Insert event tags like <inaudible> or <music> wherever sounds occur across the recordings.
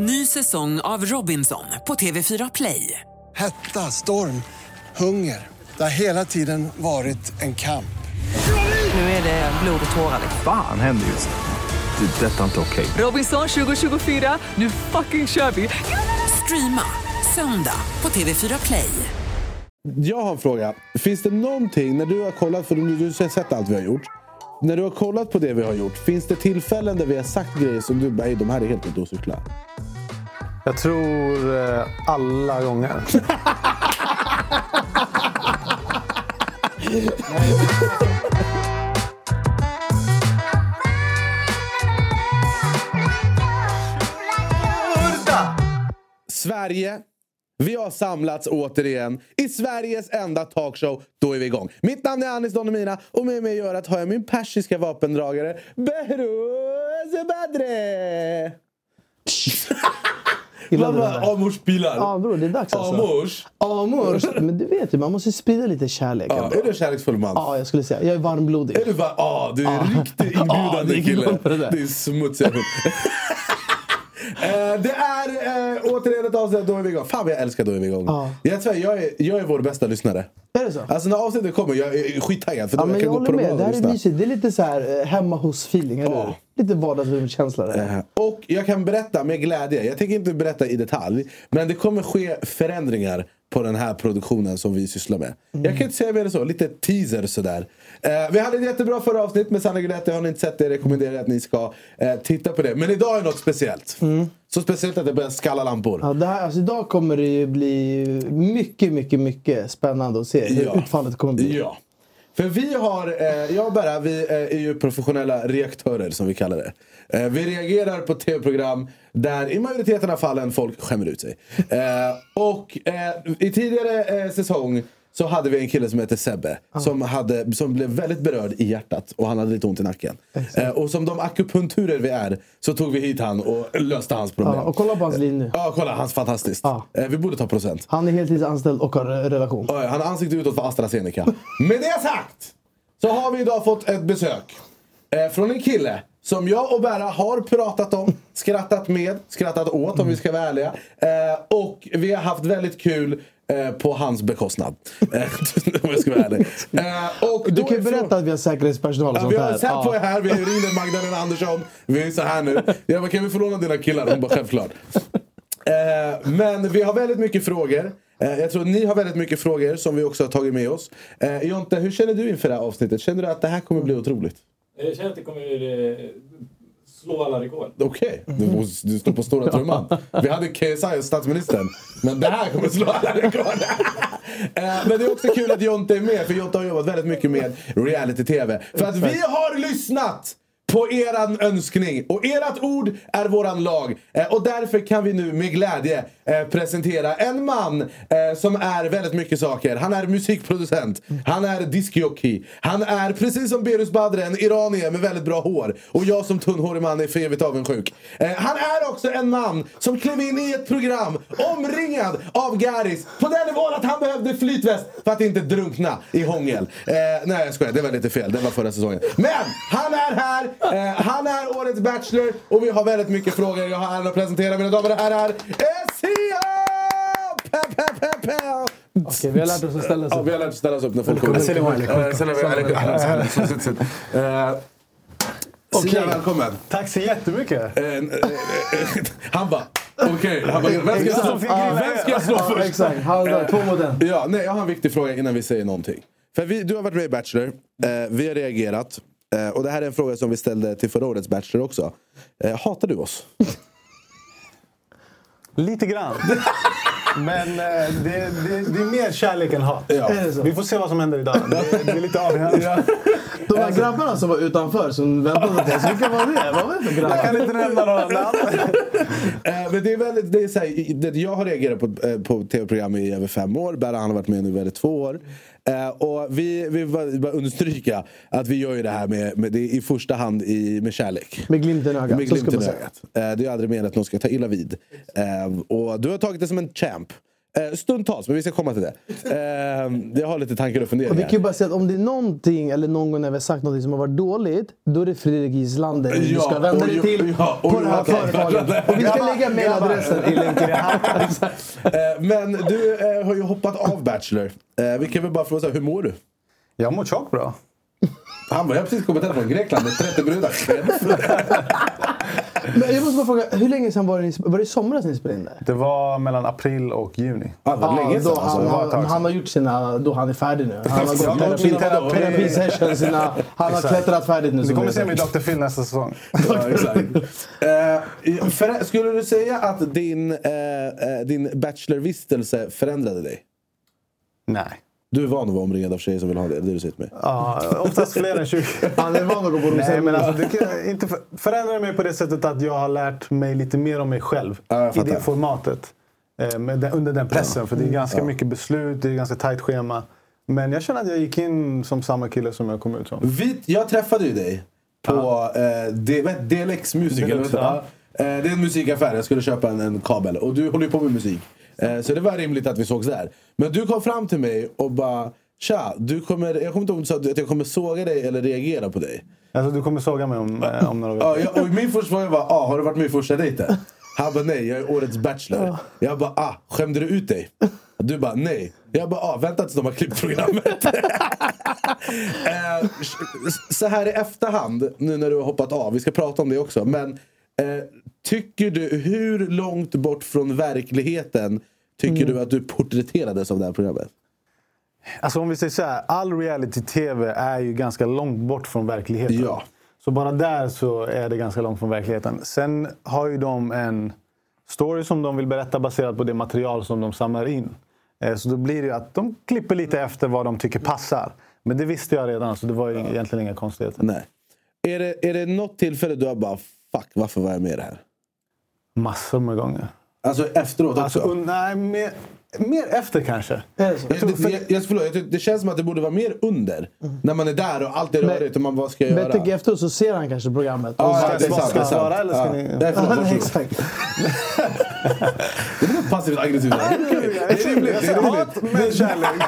Ny säsong av Robinson på TV4 Play. Hetta, storm, hunger. Det har hela tiden varit en kamp. Nu är det blod och tårar. Fan händer just nu. Det. är Detta är inte okej. Robinson 2024, nu fucking kör vi! Streama söndag på TV4 Play. Jag har en fråga. Finns det någonting, när du har kollat, för du, har sett allt vi har gjort. När du har kollat på det vi har gjort, finns det tillfällen där vi har sagt grejer som du bara, "Ey, de här är helt ute och cyklar? Jag tror eh, alla gånger. Sverige, vi har samlats återigen i Sveriges enda talkshow. Då är vi igång. Mitt namn är Anis Don Demina och med mig i örat har jag min persiska vapendragare Behrouz Badre. Där? Amors pilar? Ja bror, det är dags alltså. Amors? Amors. Men du vet ju, man måste sprida lite kärlek. Ja, ändå. är du en kärleksfull man? Ja, jag skulle säga. Jag är varmblodig. Är du bara, ah, du är en riktigt Ja, inbjudande det är kille. det är smutsig hund. <laughs> Eh, det är eh, återigen ett avsnitt Då är vi igång. Fan vad jag älskar Då är vi igång. Ja. Jag, svär, jag, är, jag är vår bästa lyssnare. Är det så? Alltså när avsnittet kommer, jag är skittaggad. För Ja, då men jag jag kan gå håller på med. Det här är mysigt. Det är lite så här eh, hemma hos-feeling, eller Ja. hur? Lite vardagsrumskänsla där. Eh, Och jag kan berätta med glädje, jag tänker inte berätta i detalj, men det kommer ske förändringar på den här produktionen som vi sysslar med. Mm. Jag kan inte säga mer än så, lite teaser sådär. Eh, vi hade ett jättebra förra avsnitt med Sanna Guidetti, har ni inte sett det rekommenderar jag att ni ska eh, titta på det. Men idag är något speciellt. Så speciellt att det börjar skalla lampor. Mm. Ja, det här, alltså, idag kommer det ju bli mycket, mycket, mycket spännande att se hur Ja. utfallet kommer bli. Ja. För vi har, eh, jag och Berra, vi eh, är ju professionella reaktörer som vi kallar det. Eh, vi reagerar på tv-program där i majoriteten av fallen folk skämmer ut sig. Eh, och eh, i tidigare eh, säsong så hade vi en kille som heter Sebbe som, hade, som blev väldigt berörd i hjärtat och han hade lite ont i nacken. Eh, och som de akupunkturer vi är så tog vi hit han och löste hans problem. Ja, och kolla på hans liv nu. Ja, kolla, han är fantastiskt. Ja. Eh, vi borde ta procent. Han är heltidsanställd och har relation. Han har ansikte utåt för AstraZeneca. Med det sagt så har vi idag fått ett besök eh, från en kille som jag och Berra har pratat om, skrattat med, skrattat åt om vi ska vara ärliga. Eh, och vi har haft väldigt kul eh, på hans bekostnad. Eh, <laughs> om jag ska vara ärlig. Eh, och Du kan ju berätta att vi har säkerhetspersonal och Ja, sånt vi har här. sett på er här, vi ringde Magdalena Andersson. Vi är så här nu. Jag bara, kan vi få låna dina killar? Hon bara, självklart. Eh, men vi har väldigt mycket frågor. Jag tror att ni har väldigt mycket frågor som vi också har tagit med oss. Jonte, hur känner du inför det här avsnittet? Känner du att det här kommer bli otroligt? Jag känner att det kommer slå alla rekord. Okej, du, måste- du står på stora trumman. Vi hade KSI och statsministern. Men det här kommer slå alla rekord. <laughs> Eh, Men det är också kul att Jonte är med, för Jonte har jobbat väldigt mycket med reality-tv. För att vi har lyssnat på eran önskning. Och ert ord är våran lag. Eh, och därför kan vi nu med glädje eh, presentera en man eh, som är väldigt mycket saker. Han är musikproducent, han är diskjockey, han är precis som Berus Badre en iranier med väldigt bra hår. Och jag som tunnhårig man är för evigt avundsjuk. Eh, han är också en man som klev in i ett program omringad av Garis på den nivån att han behövde flytväst för att inte drunkna i hångel. Eh, nej jag skojar, det var lite fel. Det var förra säsongen. Men han är här, eh, han är årets Bachelor och vi har väldigt mycket frågor. Jag har äran att presentera mina damer och herrar Eh, Okej, vi har lärt oss att ställa oss Ja, upp. vi har lärt oss ställa oss upp när folk kommer. Alaikum. Eh. Eh, Sia, välkommen. Tack så jättemycket. Eh, <laughs> Han bara, okej. Vem ska jag slå, vem ska jag slå Ja, först? exakt. Två mot en. Ja, nej, jag har en viktig fråga innan vi säger någonting. För vi, du har varit med i Bachelor, eh, vi har reagerat. Eh, och det här är en fråga som vi ställde till förra årets Bachelor också. Eh, hatar du oss? Lite grann. <laughs> Men eh, det, det, det är mer kärlek än hat. Ja. Vi får se vad som händer idag. Det, det är lite avgörande. De här grabbarna som var utanför som väntade på oss, vilka var det? Vad var det för Jag grabbar? kan inte nämna några namn. <laughs> Eh, men det är väldigt, det är så här, det, jag har reagerat på, eh, på tv-program i över fem år. Berra han har varit med nu i över två år. Eh, och vi vi vill bara understryka att vi gör ju det här med, med det i första hand i, med kärlek. Med glimten i ögat, Med glimten i säga. ögat. Eh, det är aldrig menat att någon ska ta illa vid. Eh, och du har tagit det som en champ. Eh, stundtals, men vi ska komma till det. Eh, jag har lite tankar och Och vi funderingar. kan ju bara säga att om det är någonting, eller någon gång när vi har sagt något som har varit dåligt, då är det Fredrik Gislander du Ja, ska vända dig till ja, på det här företaget. Och vi ska lägga mailadressen i länken. Eh, men du eh, har ju hoppat av Bachelor. Eh, vi kan väl bara fråga så här, hur mår du? Jag mår tjock bra. Han var, jag har precis kommit hem från Grekland med 30 brudar. <laughs> Men jag måste bara fråga, hur länge sedan var det, ni- var det i somras ni spelade in det? Det var mellan april och juni. Ja, det var länge då sedan. Alltså. han, det var ett tag han, sedan. han har gjort sina, då han är färdig nu. Han har Ja, gått sina terapi, vadå? terapisession, sina, han har Exakt. klättrat färdigt nu. Du som kommer det se heter. mig i Dr. Phil nästa säsong. <laughs> Ja, exakt. Eh, för, skulle du säga att din, eh, eh, din Bachelor-vistelse förändrade dig? Nej. Du är van att vara omringad av tjejer som vill ha det, det du sitter med. Ja, oftast fler än 20. <laughs> Han är van att gå på Nej, men alltså, det kan inte för, förändrar mig på det sättet att jag har lärt mig lite mer om mig själv Ja, i det formatet. Eh, med den, under den pressen. För det är ganska mycket beslut, det är ganska tajt schema. Men jag känner att jag gick in som samma kille som jag kom ut som. Vi, jag träffade ju dig på eh, heter det? DLX Music. det? Ja. Eh, det är en musikaffär, jag skulle köpa en, en kabel. Och du håller ju på med musik. Eh, så det var rimligt att vi sågs där. Men du kom fram till mig och bara Tja, du kommer, jag kommer inte ihåg om du sa att jag kommer såga dig eller reagera på dig. Alltså, du kommer såga mig om, eh, om några veckor. Ja, och min första fråga var, ah, har du varit med i första dejten? Han bara, nej, jag är årets bachelor. Jag bara, ah, skämde du ut dig? Du bara, nej. Jag bara, ah, vänta tills de har klippt programmet. <laughs> eh, så här i efterhand, nu när du har hoppat av, vi ska prata om det också. Men eh, tycker du, hur långt bort från verkligheten tycker du att du porträtterades av det här programmet? Alltså om vi säger så här, all reality-tv är ju ganska långt bort från verkligheten. Ja. Så bara där så är det ganska långt från verkligheten. Sen har ju de en story som de vill berätta baserat på det material som de samlar in. Eh, Så då blir det ju att de klipper lite efter vad de tycker passar. Men det visste jag redan, så det var ju egentligen inga konstigheter. Nej. Är det, är det något tillfälle du har bara, fuck, varför var jag med i det här? Massor med gånger. Alltså efteråt också? Alltså, nej, mer, mer efter kanske. Det? Jag, det, jag, jag, förlåt, jag, det känns som att det borde vara mer under. När man är där och allt är Men- rörigt och man vad ska jag Men göra? efteråt så ser han kanske programmet. Ja, Och så- ja, det är sant. Ska det är jag svara eller ska ja. ni- Nej, förlåt, varsågod. exakt. Det är passivt aggressivt. Det är okej. Det är rimligt. Det är rimligt. Hat med kärlek.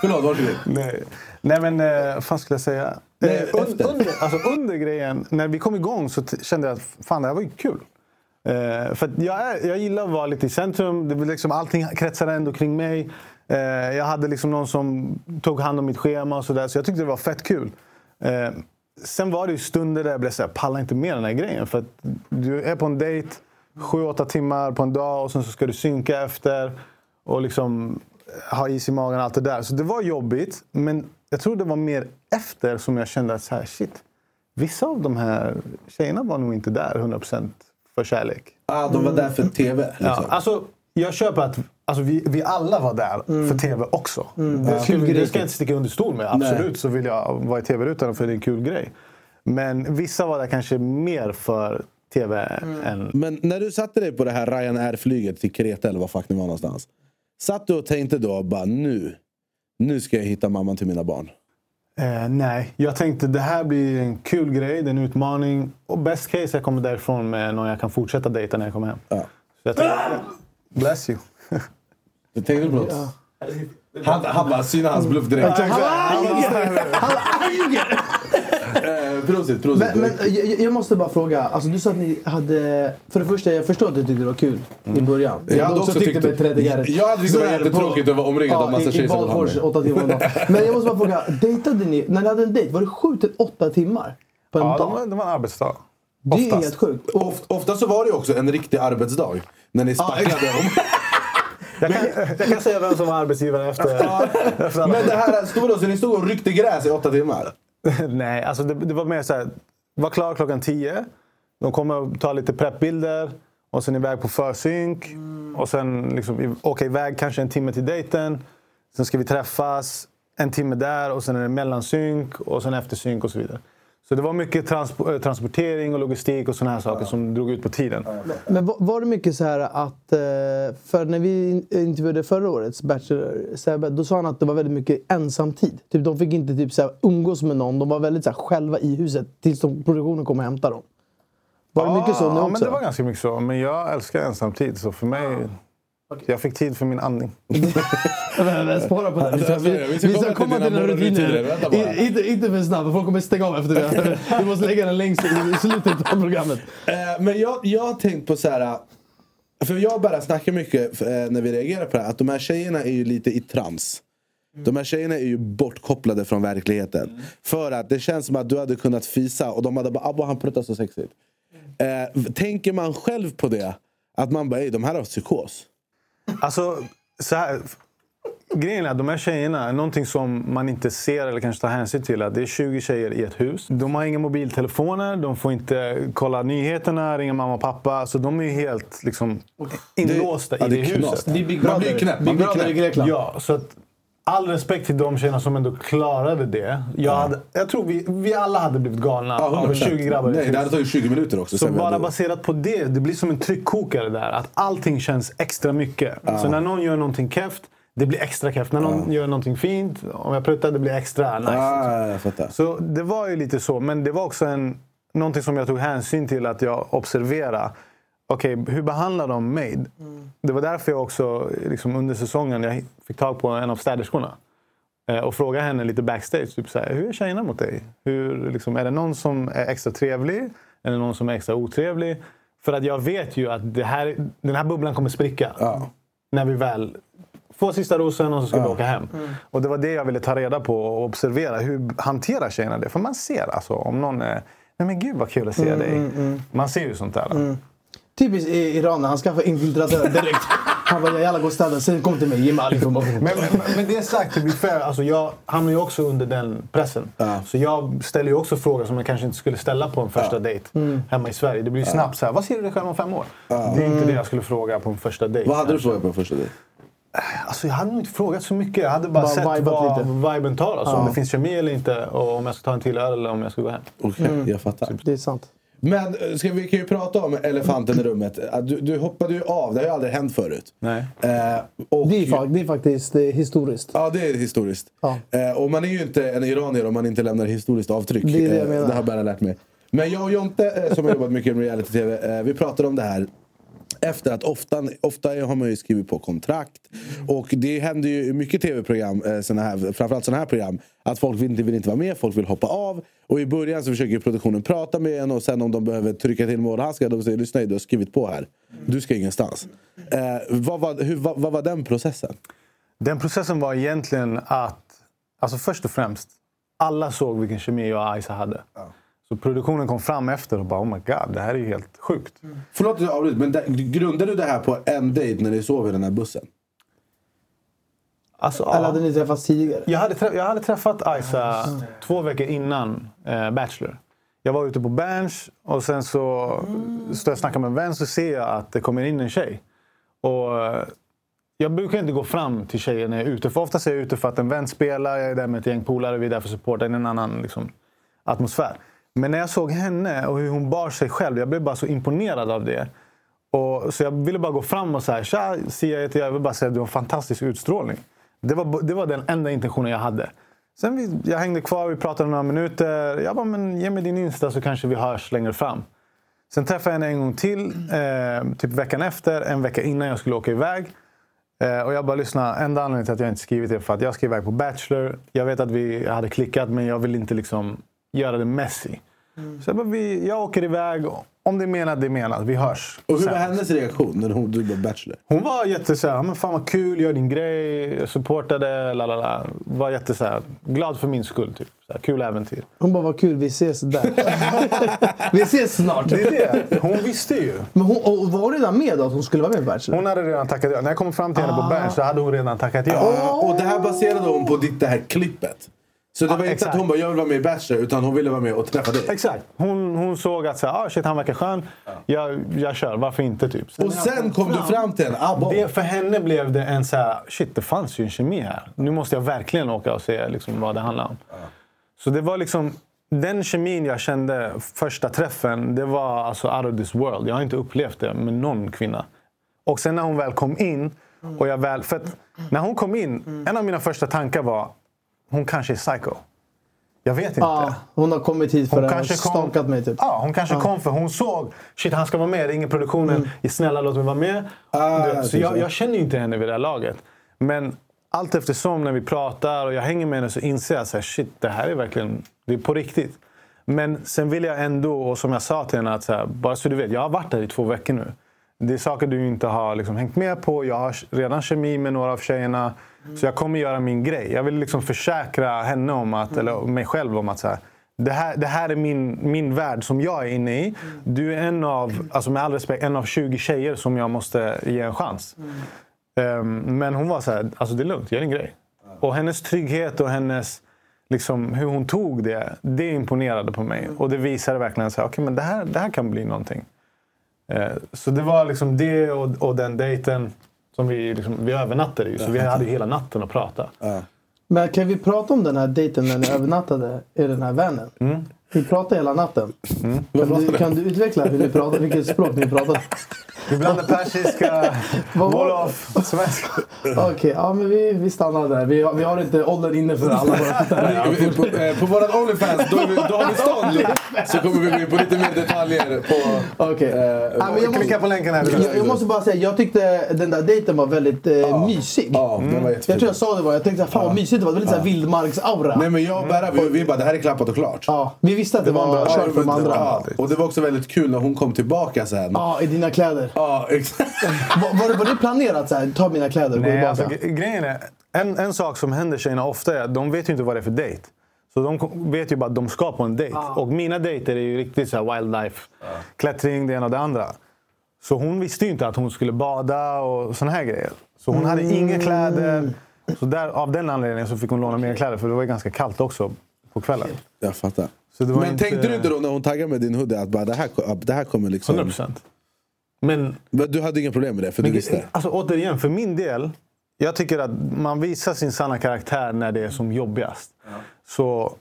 Förlåt, varsågod. Nej. Nej men, eh, vad fan skulle jag säga? Nej, un- under, <laughs> alltså under grejen, när vi kom igång så kände jag att fan det här var ju kul. Eh, för jag, är, jag gillar att vara lite i centrum. Det liksom, allting kretsade ändå kring mig. Eh, jag hade liksom någon som tog hand om mitt schema och sådär. Så jag tyckte det var fett kul. Eh, sen var det ju stunder där jag blev såhär, pallar inte med den här grejen. För du är på en dejt, sju, åtta timmar på en dag och sen så ska du synka efter. Och liksom ha is i magen och allt det där. Så det var jobbigt. Men jag tror det var mer efter som jag kände att så här, shit. Vissa av de här tjejerna var nog inte där 100% för kärlek. Ah, de var där för TV. Liksom. Ja, alltså, jag köper att alltså, vi, vi alla var där för TV också. Det, ska, vi- det ska jag inte sticka under stol med. Absolut så vill jag vara i TV-rutan för det är en kul grej. Men vissa var där kanske mer för TV än... Men när du satte dig på det här Ryanair-flyget till Kreta eller vad fuck ni var någonstans. Satt du och tänkte då bara nu, nu ska jag hitta mamman till mina barn? Eh, nej, jag tänkte det här blir en kul grej, det är en utmaning. Och best case jag kommer därifrån med någon jag kan fortsätta dejta när jag kommer hem. Ja. Så jag tänkte, bless you. Du tänkte på något? Han, han bara synar hans bluff direkt. Eh, Prosit, prosit. Men, men jag, jag måste bara fråga. Alltså, du sa att ni hade... För det första, jag förstår att du tyckte det var kul i början. Jag hade också tyckt- 30 garret. jag hade tyckt det var jättetråkigt att vara omringad av massa i- tjejer som vill ha mig. åtta timmar om dagen. <laughs> Men jag måste bara fråga. Dejtade ni, när ni hade en dejt, var det sju till åtta timmar? På en Ja, det dag? var, det var en arbetsdag. det är oftast. helt sjukt. Oft, ofta så var det ju också en riktig arbetsdag. När ni spacklade om. <laughs> Jag kan, jag kan säga vem som var arbetsgivare efter. <laughs> efter Men det här stod då, så ni stod och ryckte gräs i åtta timmar? <laughs> Nej, alltså det, det var mer så här. Var klar klockan 10. De kommer ta lite preppbilder. Och sen iväg på försynk. Och sen liksom, åka iväg kanske en timme till dejten. Sen ska vi träffas en timme där och sen är det mellansynk och sen eftersynk och så vidare. Så det var mycket transpo- eh, transportering och logistik och såna här saker som drog ut på tiden. men var, var det mycket så här att... eh, För när vi in- intervjuade förra årets Bachelor, Sebbe, då sa han att det var väldigt mycket ensamtid. Typ, de fick inte typ, så här, umgås med någon. De var väldigt så här, själva i huset tills de, produktionen kom och hämtade dem. Var det mycket så nu ja, också? men det var ganska mycket så. Men jag älskar ensamtid, så för mig... Jag fick tid för min andning. <laughs> Spara på den. Vi ska, vi, Vi ska vi ska komma till dina. I- Inte, inte för snabbt, folk kommer stänga av efter det. <laughs> Vi måste lägga den längst i slutet av programmet. Eh, men jag, jag har tänkt på så här. För jag bara snackar mycket eh, när vi reagerar på det här. Att de här tjejerna är ju lite i trans. De här tjejerna är ju bortkopplade från verkligheten. För att det känns som att du hade kunnat fisa och de hade bara abba han pruttar så sexigt. Eh, tänker man själv på det? Att man bara, "Ey, de här har psykos. Alltså, så här, grejen är att de här tjejerna någonting som man inte ser eller kanske tar hänsyn till. Att det är 20 tjejer i ett hus. De har inga mobiltelefoner, de får inte kolla nyheterna, ringa mamma och pappa. Så de är ju helt liksom, inlåsta ja, i det det, huset. Det är Big Man Brother. blir knäpp, man Big blir Brother i. Grekland. Ja, så att all respekt till de tjejerna som ändå klarade det. Jag, hade, jag tror vi, vi alla hade blivit galna Ja, av 100%. 20 grabbar Nej, det hade tagit 20 minuter också. Så bara hade- baserat på det, det blir som en tryckkokare där. Att allting känns extra mycket. Så när någon gör någonting keft, det blir extra keft. När någon gör någonting fint, om jag pruttar, det blir extra nice. Jag fattar. Så det var ju lite så. Men det var också en, någonting som jag tog hänsyn till att jag observerade. Okej, hur behandlar de mig? Det var därför jag också liksom under säsongen jag fick tag på en av städerskorna. Eh, Och frågade henne lite backstage. Typ så här, hur är tjejerna mot dig? Hur, liksom, är det någon som är extra trevlig? Är det någon som är extra otrevlig? För att jag vet ju att det här, den här bubblan kommer spricka. När vi väl får sista rosen och så ska vi åka hem. Och det var det jag ville ta reda på och observera. Hur hanterar tjejerna det? För man ser alltså om någon är... Nej men gud vad kul att se dig. Man ser ju sånt där. Typiskt i Iran när han skaffar infiltratörer direkt. Han bara “jalla gå och städa, sen kom till mig, ge mig all information”. Men, men, men det sagt, to be fair, alltså jag hamnar ju också under den pressen. Så jag ställer ju också frågor som jag kanske inte skulle ställa på en första dejt hemma i Sverige. Det blir ju snabbt så här, vad ser du dig själv om fem år? Det är inte det jag skulle fråga på en första dejt. Vad hade du frågat på första dejt? Alltså, jag hade nog inte frågat så mycket. Jag hade bara, Bara sett vad lite. viben tar. Alltså, Om det finns kemi eller inte. Och om jag ska ta en till öl eller om jag ska gå hem. Okej, jag fattar. Det är sant. Men eh, ska vi kan ju prata om elefanten i rummet. Att Du, du hoppade ju av, det har ju aldrig hänt förut. Nej. Eh, och, Det är, fa- det är faktiskt det är historiskt. Ja, det är historiskt. Ja. Eh, och man är ju inte en iranier om man inte lämnar historiskt avtryck. Det är det jag Eh, menar. det har bara lärt mig. Men jag och Jonte, eh, som har jobbat mycket med reality-tv, eh, vi pratade om det här efter att ofta, ofta har man ju skrivit på kontrakt. Och det händer ju mycket tv-program, eh, såna här, framförallt sådana här program, att folk inte, vill inte vara med, folk vill hoppa av. Och i början så försöker produktionen prata med en och sen om de behöver trycka till målhandskar, de säger lyssna du har skrivit på här. Du ska ingenstans. Eh, vad, var, hur, vad, vad var den processen? Den processen var egentligen att, alltså först och främst, alla såg vilken kemi jag och Aisa hade. Så produktionen kom fram efter och bara oh my god, det här är ju helt sjukt. Förlåt att jag avbryter, men där, grundade du det här på en dejt när ni sov i den här bussen? Alltså, Eller hade ni träffats tidigare? jag, hade trä- jag hade träffat Aisa två veckor innan eh, Bachelor. Jag var ute på Berns och sen så står jag och snackar med en vän så ser jag att det kommer in en tjej. Och eh, jag brukar inte gå fram till tjejer när jag är ute. För oftast är jag ute för att en vän spelar, jag är där med ett gäng polare, vi är där för att supporta en annan liksom, atmosfär. Men när jag såg henne och hur hon bar sig själv, jag blev bara så imponerad av det. Och, så jag ville bara gå fram och säga “Tja, Sia heter jag, jag vill bara säga att du har en fantastisk utstrålning”. Det var, det var den enda intentionen jag hade. Sen vi, jag hängde kvar, vi pratade några minuter. Jag bara, men ge mig din Insta så kanske vi hörs längre fram. Sen träffade jag henne en gång till, eh, typ veckan efter, en vecka innan jag skulle åka iväg. Eh, och jag bara lyssna, enda anledningen till att jag inte skrivit det är för att jag ska iväg på Bachelor. Jag vet att vi hade klickat men jag vill inte liksom göra det messy. Så jag bara, vi, jag åker iväg. Om det är menat, det är menat. Vi hörs. Och hur sen. var hennes reaktion när hon, du var Bachelor? Hon var jätte så här, men fan vad kul, gör din grej, jag supportade, la la la. Var jätte så här, glad för min skull typ. Så här, kul äventyr. Hon bara “vad kul, vi ses där”. <laughs> vi ses snart. Det är det. Hon visste ju. Men hon, och var hon redan med då att hon skulle vara med på Bachelor? Hon hade redan tackat ja. När jag kom fram till henne på Berns så hade hon redan tackat ja. Ja, och det här baserade hon på ditt det här klippet. Så det Ja, var inte exakt. att hon bara jag vill vara med i Bachelor utan hon ville vara med och träffa dig. Exakt. Hon, hon såg att så här, ah, shit, han verkar skön. Jag, jag kör, varför inte? Typ. Och sen kom du fram till en abba. Det, för henne blev det en så här, shit det fanns ju en kemi här. Nu måste jag verkligen åka och se liksom, vad det handlar om. Så det var liksom, den kemin jag kände första träffen, det var alltså out of this world. Jag har inte upplevt det med någon kvinna. Och sen när hon väl kom in, och jag väl, för när hon kom in, en av mina första tankar var, hon kanske är psycho. Jag vet inte. Ja, hon har kommit hit för Hon att kom- stalkat mig typ. Ja, hon kanske kom för hon såg shit han ska vara med, ring i produktionen. Snälla låt mig vara med. Ah, vet, så jag, jag känner ju inte henne vid det här laget. Men allt eftersom när vi pratar och jag hänger med henne så inser jag att shit det här är verkligen det är på riktigt. Men sen vill jag ändå, och som jag sa till henne, att så här, bara så du vet, jag har varit där i två veckor nu. Det är saker du inte har liksom hängt med på. Jag har redan kemi med några av tjejerna. Så jag kommer göra min grej. Jag vill liksom försäkra henne om att, eller mig själv om att så här, det, här, det här är min, min värld som jag är inne i. Du är en av, alltså med all respekt, en av 20 tjejer som jag måste ge en chans. Ehm, men hon var så här, alltså det är lugnt, gör din grej. Och hennes trygghet och hennes, liksom, hur hon tog det, det imponerade på mig. Och det visade verkligen att okay, det, här, det här kan bli någonting. Eh, så det var liksom det och, och den dejten som vi, liksom, vi övernattade ju. Så vi hade hela natten att prata. Men kan vi prata om den här dejten när ni <clears throat> övernattade i den här vanen? Mm. Vi pratade hela natten. Kan, du, kan du utveckla hur ni pratade, vilket språk ni pratade? Vi blandade persiska, <laughs> wolof, svenska. Okej, ja men vi, vi stannar där. Vi, har- vi har inte åldern inne för alla våra På, eh, på våran Onlyfans, då, är vi, då har vi stånd. Så kommer vi gå in på lite mer detaljer på... Okej. Ja, men jag, Klicka måste, på länken här. jag, jag måste bara säga, jag tyckte den där dejten var väldigt eh, mysig. Ja, den var Jag tror jag sa det bara, jag tänkte fan vad mysigt det var. Det var lite såhär vildmarksaura. Nej men jag och Berra, vi, vi bara det här är klappat och klart. Ja, vi visste att det, var en var bra- kört för de andra. Ja, och det var också väldigt kul när hon kom tillbaka sen. Ja, i dina kläder. Ja, exakt. <laughs> Var, var, det, var det planerat så här, ta mina kläder och gå Nej, tillbaka? alltså, gre- grejen är, en, en sak som händer tjejerna ofta är att de vet ju inte vad det är för dejt. Så de vet ju bara att de ska på en dejt. Och mina dejter är ju riktigt så här wildlife. Klättring, det ena och det andra. Så hon visste ju inte att hon skulle bada och såna här grejer. Så hon hade inga kläder. Så där, av den anledningen så fick hon låna mer kläder för det var ju ganska kallt också på kvällen. Jag fattar. Så det var Men inte- tänkte du inte då när hon taggade med din hoodie att bara, det, här, det här kommer liksom... 100 procent. Men Men Du hade inga problem med det för du visste? Alltså, återigen, för min del. Jag tycker att man visar sin sanna karaktär när det är som jobbigast. Så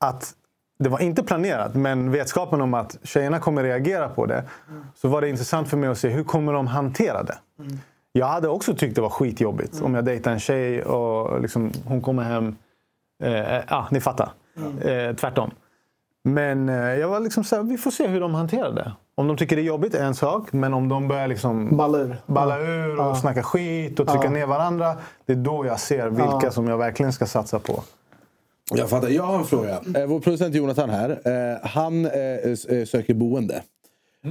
att det var inte planerat, men vetskapen om att tjejerna kommer reagera på det. Så var det intressant för mig att se hur kommer de hantera det. Jag hade också tyckt det var skitjobbigt om jag dejtar en tjej och liksom, hon kommer hem. Eh, ja, ni fattar. Eh, tvärtom. Men eh, jag var liksom så här, vi får se hur de hanterar det. Om de tycker det är jobbigt är en sak, men om de börjar liksom Balla ur. balla ur och snacka skit och trycka ner varandra. Det är då jag ser vilka som jag verkligen ska satsa på. Jag fattar. Jag har en fråga. Eh, vår producent Jonathan här. Eh, han eh, söker boende.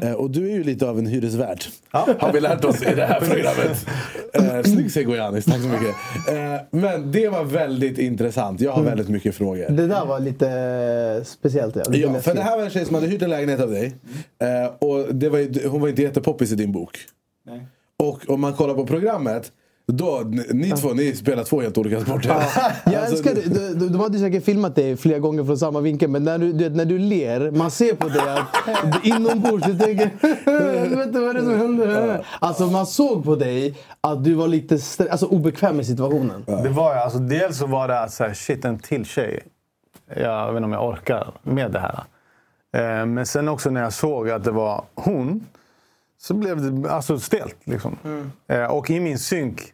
Eh, och du är ju lite av en hyresvärd. Har vi lärt oss i det här <laughs> programmet. Eh, snygg segway Anis, tack så mycket. Eh, men det var väldigt intressant. Jag har väldigt mycket frågor. Det där var lite eh, speciellt. Ja, lite Ja, för det här var en tjej som hade hyrt en lägenhet av dig. Eh, och det var, hon var inte jättepoppis i din bok. Och om man kollar på programmet. Då, ni, ni två, ni spelar två helt olika sporter. Jag Alltså, älskar det. De, de, de hade säkert filmat dig flera gånger från samma vinkel men när du, du när du ler, man ser på dig att du inombords du tänker vet du vad är det som händer? Alltså man såg på dig att du var lite alltså, obekväm i situationen. Det var ju, alltså, dels så var det att så här, shit, en till tjej. Jag vet inte om jag orkar med det här. Eh, men sen också när jag såg att det var hon. Så blev det alltså stelt. Liksom. Eh, och i min synk.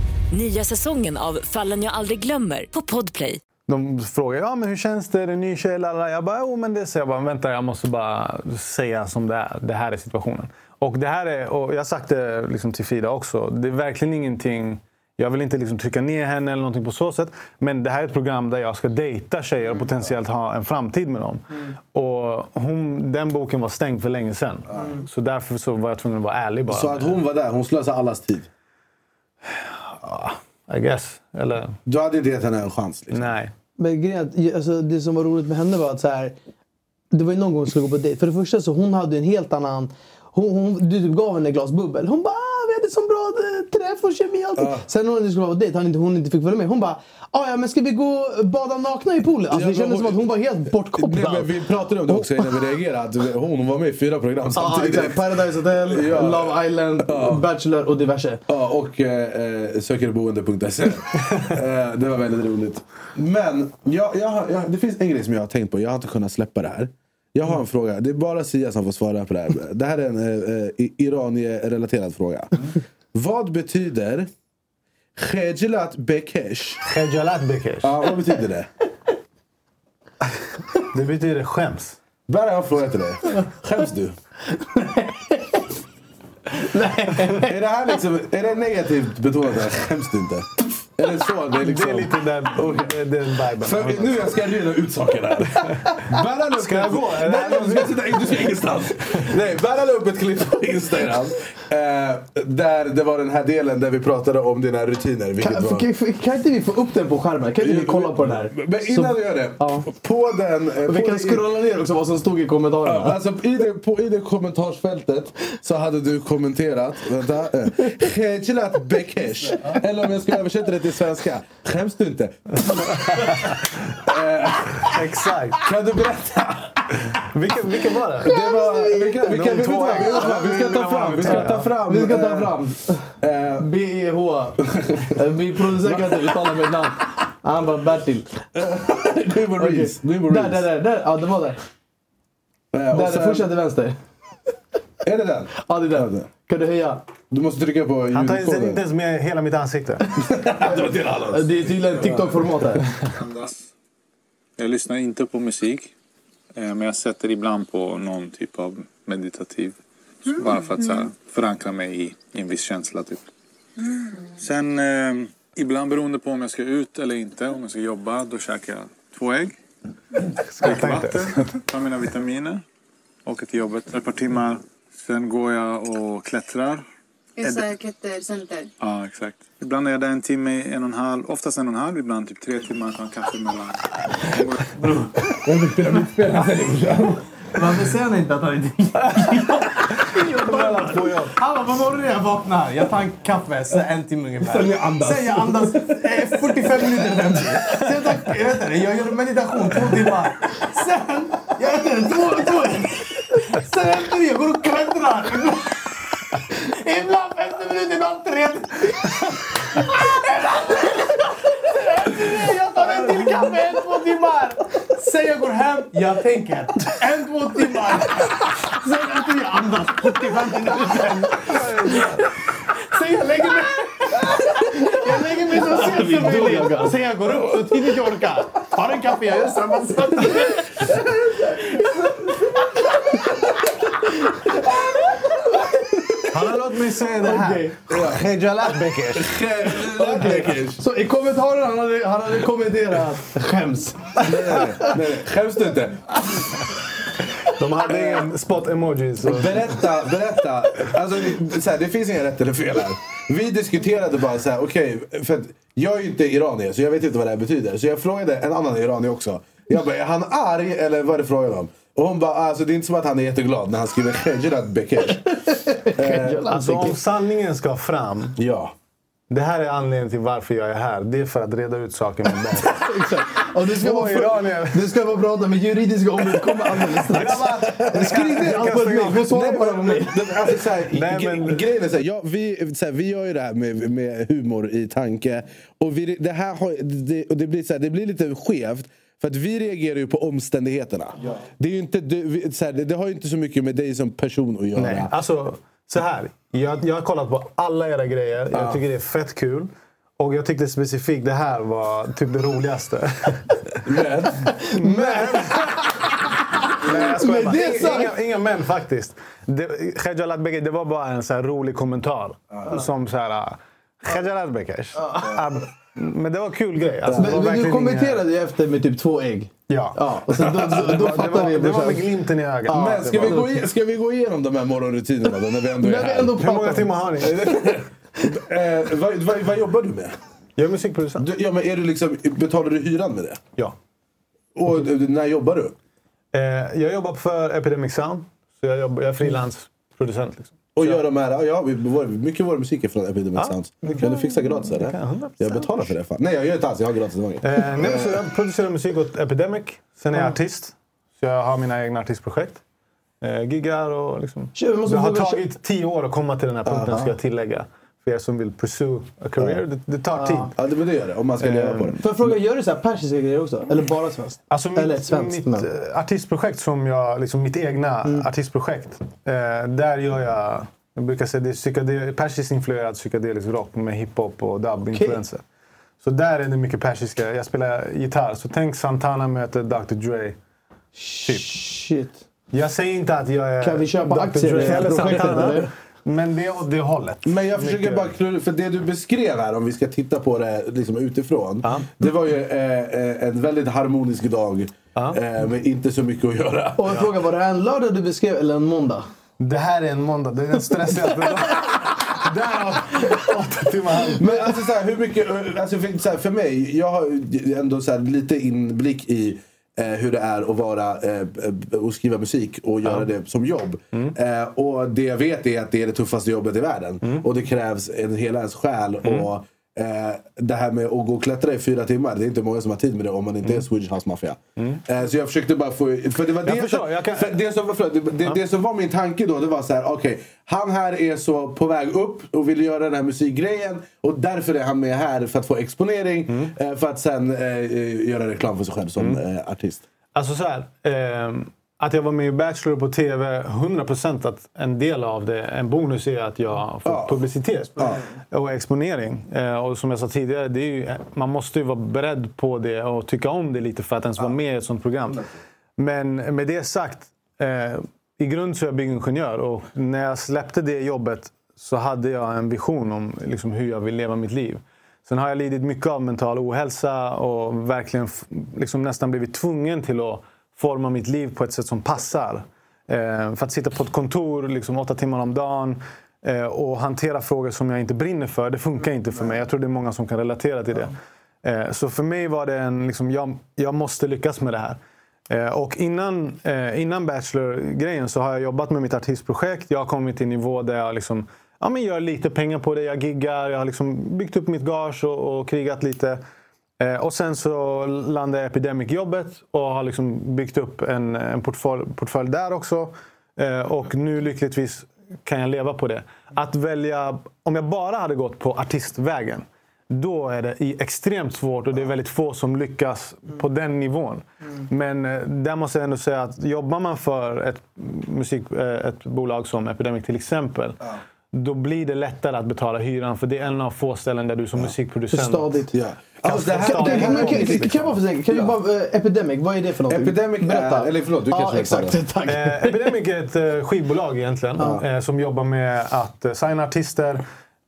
Nya säsongen av Fallen jag aldrig glömmer på Podplay. De frågar ja, men hur känns det, är det en ny tjej? Jag bara, jo men det så jag bara, vänta jag måste bara säga som det är. Det här är situationen. Och det här är, och jag har sagt det liksom till Frida också, det är verkligen ingenting jag vill inte liksom trycka ner henne eller någonting på så sätt. Men det här är ett program där jag ska dejta tjejer och potentiellt ha en framtid med dem. Och hon, den boken var stängd för länge sedan. Så därför så var jag tvungen att vara ärlig bara. Så att hon var där, hon slösade allas tid. I guess. Eller, Du hade inte gett henne en chans? Liksom. nej. Men grejen alltså, det som var roligt med henne var att så här, det var ju någon gång hon skulle gå på dejt. För det första så hon hade en helt annan... Hon, hon, du typ gav henne glas bubbel. Hon bara vi hade som bra eh, träff och kemi och allting. Sen när hon skulle vara på dejt, han inte, hon inte fick följa med. Hon bara, "Ah, ja men ska vi gå och bada nakna i poolen? Alltså, Ja, det kändes som att hon var helt Nej, bortkopplad. men vi pratade om det också innan vi <laughs> reagerade. Att hon var med i fyra program Ja, samtidigt. exakt. Paradise Hotel, Ja. Love Island, Bachelor och diverse. Ja, och eh, eh, sökerboende.se. <laughs> eh, det var väldigt roligt. Men jag, jag, jag, det finns en grej som jag har tänkt på. Jag har inte kunnat släppa det här. Jag har en fråga. Det är bara Sia som får svara på det här. Det här är en eh, eh, Iranie-relaterad fråga. Vad betyder Khejilat Bekesh? Khejalat Bekesh. Ja, vad betyder det? Det betyder skäms. Där har jag en fråga till dig. Skäms du? Är det här liksom, är det negativt betonat? Skäms du inte? Det så? Det är, liksom... Det är lite den, den, viben. För nu jag ska reda ut saker här. Bära Ska jag gå? Nej, du ska, sitta, du ska ingenstans. Nej, Bära upp ett klipp på Instagram. Eh, där det var den här delen där vi pratade om dina rutiner. Kan, var... kan, kan inte vi få upp den på skärmen? Kan inte vi kolla på den här? Men innan du gör det. Ja. På den... eh, Vi på kan i- scrolla ner också vad som stod i kommentarerna. Ja, alltså, i, det, på, I det kommentarsfältet så hade du kommenterat Vänta. eh, <laughs> Bekesh. Eller om jag ska översätta det till svenska. Skäms du inte? <laughs> Exakt. Kan du berätta? Vilken, vilken var det? Det var, vi, kan, vi, ska ta fram. Vi ska ta fram. Vi ska ta eh, fram eh, BEH. Min producent kan inte uttala mitt namn. Han bara Bertil. <laughs> Nu var. Reese. Där, där, där, där. Ja, det var där. Eh, Där, sen- fortsätt till vänster. Är det den? Ja, det är den. Kan du höja? Du måste trycka på Han tar inte ljudkoden. inte ens med hela mitt ansikte. <laughs> Det är tydligen TikTok-format här. Jag lyssnar inte på musik. eh, Men jag sätter ibland på någon typ av meditativ. Bara för att så här, förankra mig i, i en viss känsla. Typ. Sen eh, ibland beroende på om jag ska ut eller inte. Om jag ska jobba, då käkar jag två ägg. Dricker vatten, tar mina vitaminer. Åker till jobbet ett par timmar. Sen går jag och klättrar. Esa klättercenter. Ja, exakt. Ibland är jag där en timme, en och en halv. Oftast en och en halv, ibland typ tre timmar. Tar en kaffe mellan. Varför säger han inte att han inte Han bara, på morgonen jag vaknar, jag tar en kaffe, så en timme ungefär. Sen jag andas. Sen jag andas eh, 45 minuter fram Sen tar, jag, vet inte, jag gör meditation två timmar. Sen, jag vet inte, två, två. Sen efter det, jag går och klättrar. Ibland, ibland 50 minuter, ibland 30. Jag tar en till kaffe, en, två timmar. Sen jag går hem, jag tänker. En, två timmar. Sen efter jag andas 75 minuter. Sen jag lägger mig... Jag lägger mig så sent som möjligt. Sen jag går upp så tidigt jag orkar. Tar en kaffe, jag gör samma sak. Han har låtit mig säga det här. Khejalat Bekesh. Så i kommentaren han hade han hade kommenterat skäms. Nej, nej, nej. Skäms du inte? De hade ingen spot-emoji. Så. Berätta, berätta. Alltså, så här, det finns inga rätt eller fel här. Vi diskuterade bara så här, okej, för att jag är ju inte iranier så jag vet inte vad det här betyder. Så jag frågade en annan iranier också. Jag bara, är han arg eller vad är det frågan om? Och hon bara, alltså det är inte som att han är jätteglad när han skriver Khejirat Bekesh. <laughs> Alltså om sanningen ska fram. Ja. Det här är anledningen till varför jag är här. Det är för att reda ut saker med dig. <laughs> Exakt. Och du ska, vara iranier. du ska vara prata med juridiska ombud. kommer alldeles strax. Skriv ner allt på ett mejl. Få svara på det på mejl. Grejen är så här, ja, vi, så här, vi gör ju det här med, med humor i tanke. Och vi, det, här har, det, och det, blir så här, det blir lite skevt. För att vi reagerar ju på omständigheterna. Det, är ju inte, vi- så här, det, det har ju inte så mycket med dig som person att göra. Nej, alltså så här. Jag, jag har kollat på alla era grejer. Jag tycker det är fett kul. Och jag tyckte specifikt det här var typ det roligaste. <laughs> Men, Men... Nej, jag skojar bara. det sant. Inga, inga män faktiskt. Det- Khejalat Bekesh, det var bara en så rolig kommentar. Som så här... Khejalat Bekesh. Men det var en kul grej. Alltså, Men, men du kommenterade ju efter med typ två ägg. Ja. Ja, och sen då, då, då <laughs> Det var, vi. det var med glimten i ögat. Ja, men ska, vi gå i, ska vi gå igenom de här morgonrutinerna då, när vi ändå är här? ändå Hur många timmar har ni? <laughs> Eh, vad, vad, vad jobbar du med? Jag är musikproducent. Du, ja, men är du liksom, betalar du hyran med det? Ja. Och du- när jobbar du? Eh, jag jobbar för Epidemic Sound. Så jag, jobbar, jag är frilansproducent. Liksom. Och gör de här, ja, vi, vår, mycket av vår musik är från Epidemic Ja, Sounds. Kan, kan- du fixa gratis eller? jag 100%. Jag betalar för det. Fan. Nej jag gör inte alls, jag har gratis gång. Eh, nej, så jag producerar musik åt Epidemic. Sen är jag artist. Så jag har mina egna artistprojekt. Eh, giggar och liksom... Tjur, Det har tagit tio år att komma till den här punkten, ska jag tillägga. För er som vill pursue a career. Det, det tar tid. Ja det, men det gör det, om man ska leva på det. Får jag fråga, gör du så här persiska grejer också? Eller bara svenskt? Alltså mitt, Eller svenskt? mitt men. eh, artistprojekt som jag, liksom mitt egna Mm. artistprojekt. Eh, där gör jag, jag brukar säga det är psykedel, persiskt influerad psykedelisk rock med hiphop och dub-influenser. Så där är det mycket persiska. Jag spelar gitarr. Så tänk Santana möter Dr Dre. Typ. Shit. Jag säger inte att jag är Kan vi köpa Dr. aktier Dre i projektet, eller? Men det är åt det hållet. Men jag försöker Mycket. bara klura, för det du beskrev här om vi ska titta på det liksom utifrån. Det var ju eh, eh, en väldigt harmonisk dag eh, med inte så mycket att göra. Och jag frågar, var det en lördag du beskrev eller en måndag? Det här är en måndag. Det är den stressigaste dagen. <laughs> Därav åtta timmar. Men alltså så här, hur mycket, alltså för, så här, för mig, jag har ju ändå så här, lite inblick i eh, hur det är att vara eh, och skriva musik och göra det som jobb. Eh, och det jag vet är att det är det tuffaste jobbet i världen. Och det krävs en hela ens själ. Och eh, det här med att gå och klättra i fyra timmar, det är inte många som har tid med det om man inte är Swedish House Mafia. Eh, så jag försökte bara få, för det var Jag det, förstår, jag kan- det, som, var- förlåt, det, det, det som var min tanke då, det var så här, okej, han här är så på väg upp och vill göra den här musikgrejen och därför är han med här för att få exponering, eh, för att sen eh, eh, göra reklam för sig själv som eh, artist. Alltså så här. Att jag var med i Bachelor på TV, 100% att en del av det, en bonus är att jag får Ja. publicitet och exponering. Eh, och som jag sa tidigare, det är ju, man måste ju vara beredd på det och tycka om det lite för att ens vara med i ett sånt program. Men med det sagt, eh, i grund så är jag byggingenjör och när jag släppte det jobbet så hade jag en vision om liksom, hur jag vill leva mitt liv. Sen har jag lidit mycket av mental ohälsa och verkligen liksom nästan blivit tvungen till att forma mitt liv på ett sätt som passar. Eh, för att sitta på ett kontor liksom åtta timmar om dagen eh, och hantera frågor som jag inte brinner för, det funkar inte för mig. Jag tror det är många som kan relatera till det. Eh, så för mig var det en, liksom, jag, jag måste lyckas med det här. Eh, och innan, eh, innan Bachelor-grejen så har jag jobbat med mitt artistprojekt. Jag har kommit till en nivå där jag liksom, ja, men gör lite pengar på det. Jag giggar, jag har liksom byggt upp mitt gage och, och krigat lite. Eh, och sen så landade jag Epidemic-jobbet och har liksom byggt upp en, en portfölj, portfölj där också. Eh, och nu lyckligtvis kan jag leva på det. Att välja, om jag bara hade gått på artistvägen då är det extremt svårt och det är väldigt få som lyckas på den nivån. Men eh, där måste jag ändå säga att jobbar man för ett, musik, eh, ett bolag som Epidemic till exempel. Då blir det lättare att betala hyran för det är en av få ställen där du som musikproducent Stadigt. Ja. Alltså, det här, Kan, det här kan, var kan, mitt kan, liksom. kan jag bara få säga, kan du bara, Epidemic, vad är det för någonting? Epidemic är, eller förlåt, du Ja, kanske exakt. Tack. Eh, Epidemic är ett eh, skivbolag egentligen. Eh, som jobbar med att eh, signa artister.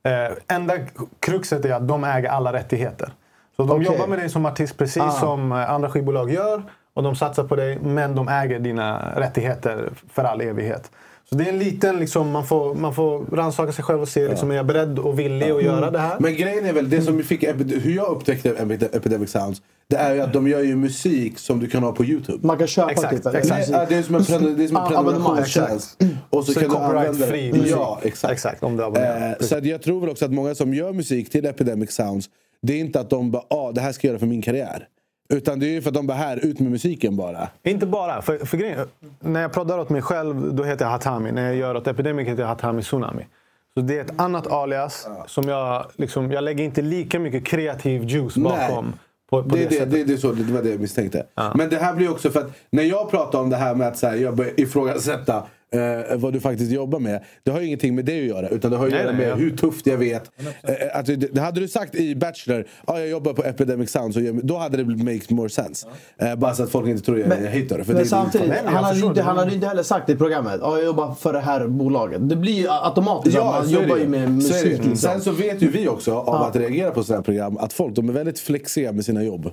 Eh, enda kruxet är att de äger alla rättigheter. Så de Okej. jobbar med dig som artist precis Ah. som eh, andra skivbolag gör. Och de satsar på dig, men de äger dina rättigheter för all evighet. Så det är en liten, liksom, man får, man får rannsaka sig själv och se, liksom, är jag beredd och villig att göra det här? Men grejen är väl, det som vi fick, hur jag upptäckte Epi- Epidemic Sounds, det är ju att de gör ju musik som du kan ha på YouTube. Man kan köpa Exakt, typ? exakt. Nej, det är som en, prenum- det är som en Ah, abonnemang, prenumerationstjänst. Och så, Så kan du använda det. musik. Ja, exakt. Exakt, om du. Eh, så att jag tror väl också att många som gör musik till Epidemic Sounds, det är inte att de bara ah, det här ska jag göra för min karriär. Utan det är ju för att de bara här, ut med musiken bara. Inte bara. För, för grejen, när jag proddar åt mig själv, då heter jag Hatami. När jag gör åt Epidemic heter jag Hatami Tsunami. Så det är ett annat alias. Som jag, liksom, jag lägger inte lika mycket kreativ juice bakom. Nej. På, på det, det, det, det, är så, det var det jag misstänkte. Men det här blir också för att när jag pratar om det här med att så här, jag börjar ifrågasätta eh, vad du faktiskt jobbar med. Det har ju ingenting med det att göra. Utan det har ju att Nej, göra nej, med ja. hur tufft jag vet. Eh, att det, det hade du sagt i Bachelor, ja jag jobbar på Epidemic Sound, så jag, då hade det make more sense. Eh, bara så att folk inte tror jag är hater. För Men det, samtidigt, Nej, men jag han, hade inte, det. han hade inte heller sagt i programmet ja, jag jobbar för det här bolaget. Det blir ju automatiskt att man så är jobbar det ju med Så det. musik. Liksom. Sen så vet ju vi också av att reagera på sådana här program att folk de är väldigt flexiga med sina jobb.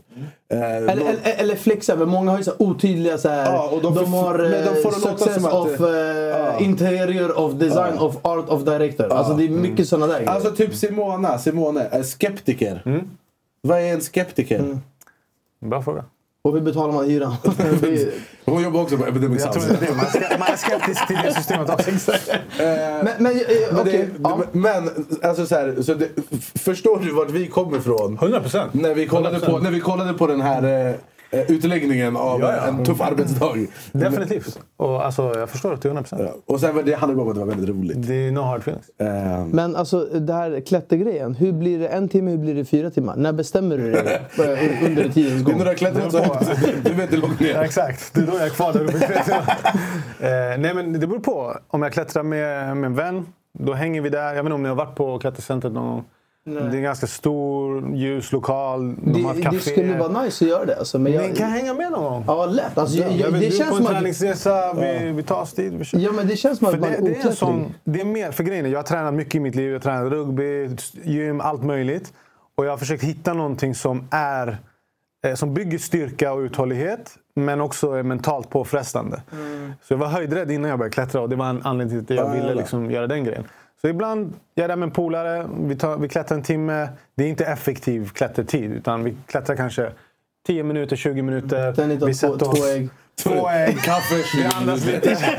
Eh, Eller, de- eller, eller flexa, men många har ju så otydliga så här, Ja, och de de, får- har men de eh, får det låta success som att- of uh, interior of design of art of director. Alltså det är mycket sådana där grejer. Alltså typ Simona, Simone, är skeptiker. Mm. Vad är en skeptiker? Bra fråga. Och hur betalar man hyran? <laughs> Hon jobbar också på Epidemic Sounds. det är det. Man ska- man är skeptisk till det systemet också. <laughs> men, men, eh, Men, det, ja. men alltså så här, så det, förstår du vart vi kommer ifrån? 100 procent. När, vi kollade på- när vi kollade på den här eh, eh, utläggningen av Ja, ja. en tuff arbetsdag. Definitivt. Och alltså, jag förstår det till 100 procent. Ja. Och sen det handlade bara om att det var väldigt roligt. Det är no hard feelings. Eh, Men alltså det här klättergrejen. Hur blir det en timme, hur blir det fyra timmar? När bestämmer du det <laughs> eh, under tidens det är gång? när du har klättrat så högt, <laughs> du vet hur långt Ja, ner. exakt. Det är då jag är kvar där uppe. <laughs> eh, nej, men det beror på. Om jag klättrar med, med en vän, då hänger vi där. Jag vet inte om ni har varit på klättercentret någon gång. Det är en ganska stor, ljus lokal. De har ett Det, café. det skulle vara nice att göra det. Alltså, men Ni jag, kan hänga med någon gång. Ja, lätt. Alltså, jag, Ja, jag, det du känns på en träningsresa, vi, vi tar oss dit. Vi kör. Ja, men det känns som För att man det, är det, är en sån, det är mer, för grejen jag har tränat mycket i mitt liv. Jag har tränat rugby, gym, allt möjligt. Och jag har försökt hitta någonting som är eh, som bygger styrka och uthållighet, men också är mentalt påfrestande. Så jag var höjdrädd innan jag började klättra och det var en anledning till att jag Ja, ville ja. liksom göra den grejen. Så ibland jag är där med en polare, vi, tar, vi klättrar en timme. Det är inte effektiv klättertid, utan vi klättrar kanske 10 minuter, 20 minuter. Vi sätter oss- två ägg. Två ägg. Kaffe, Vi andas lite. <laughs>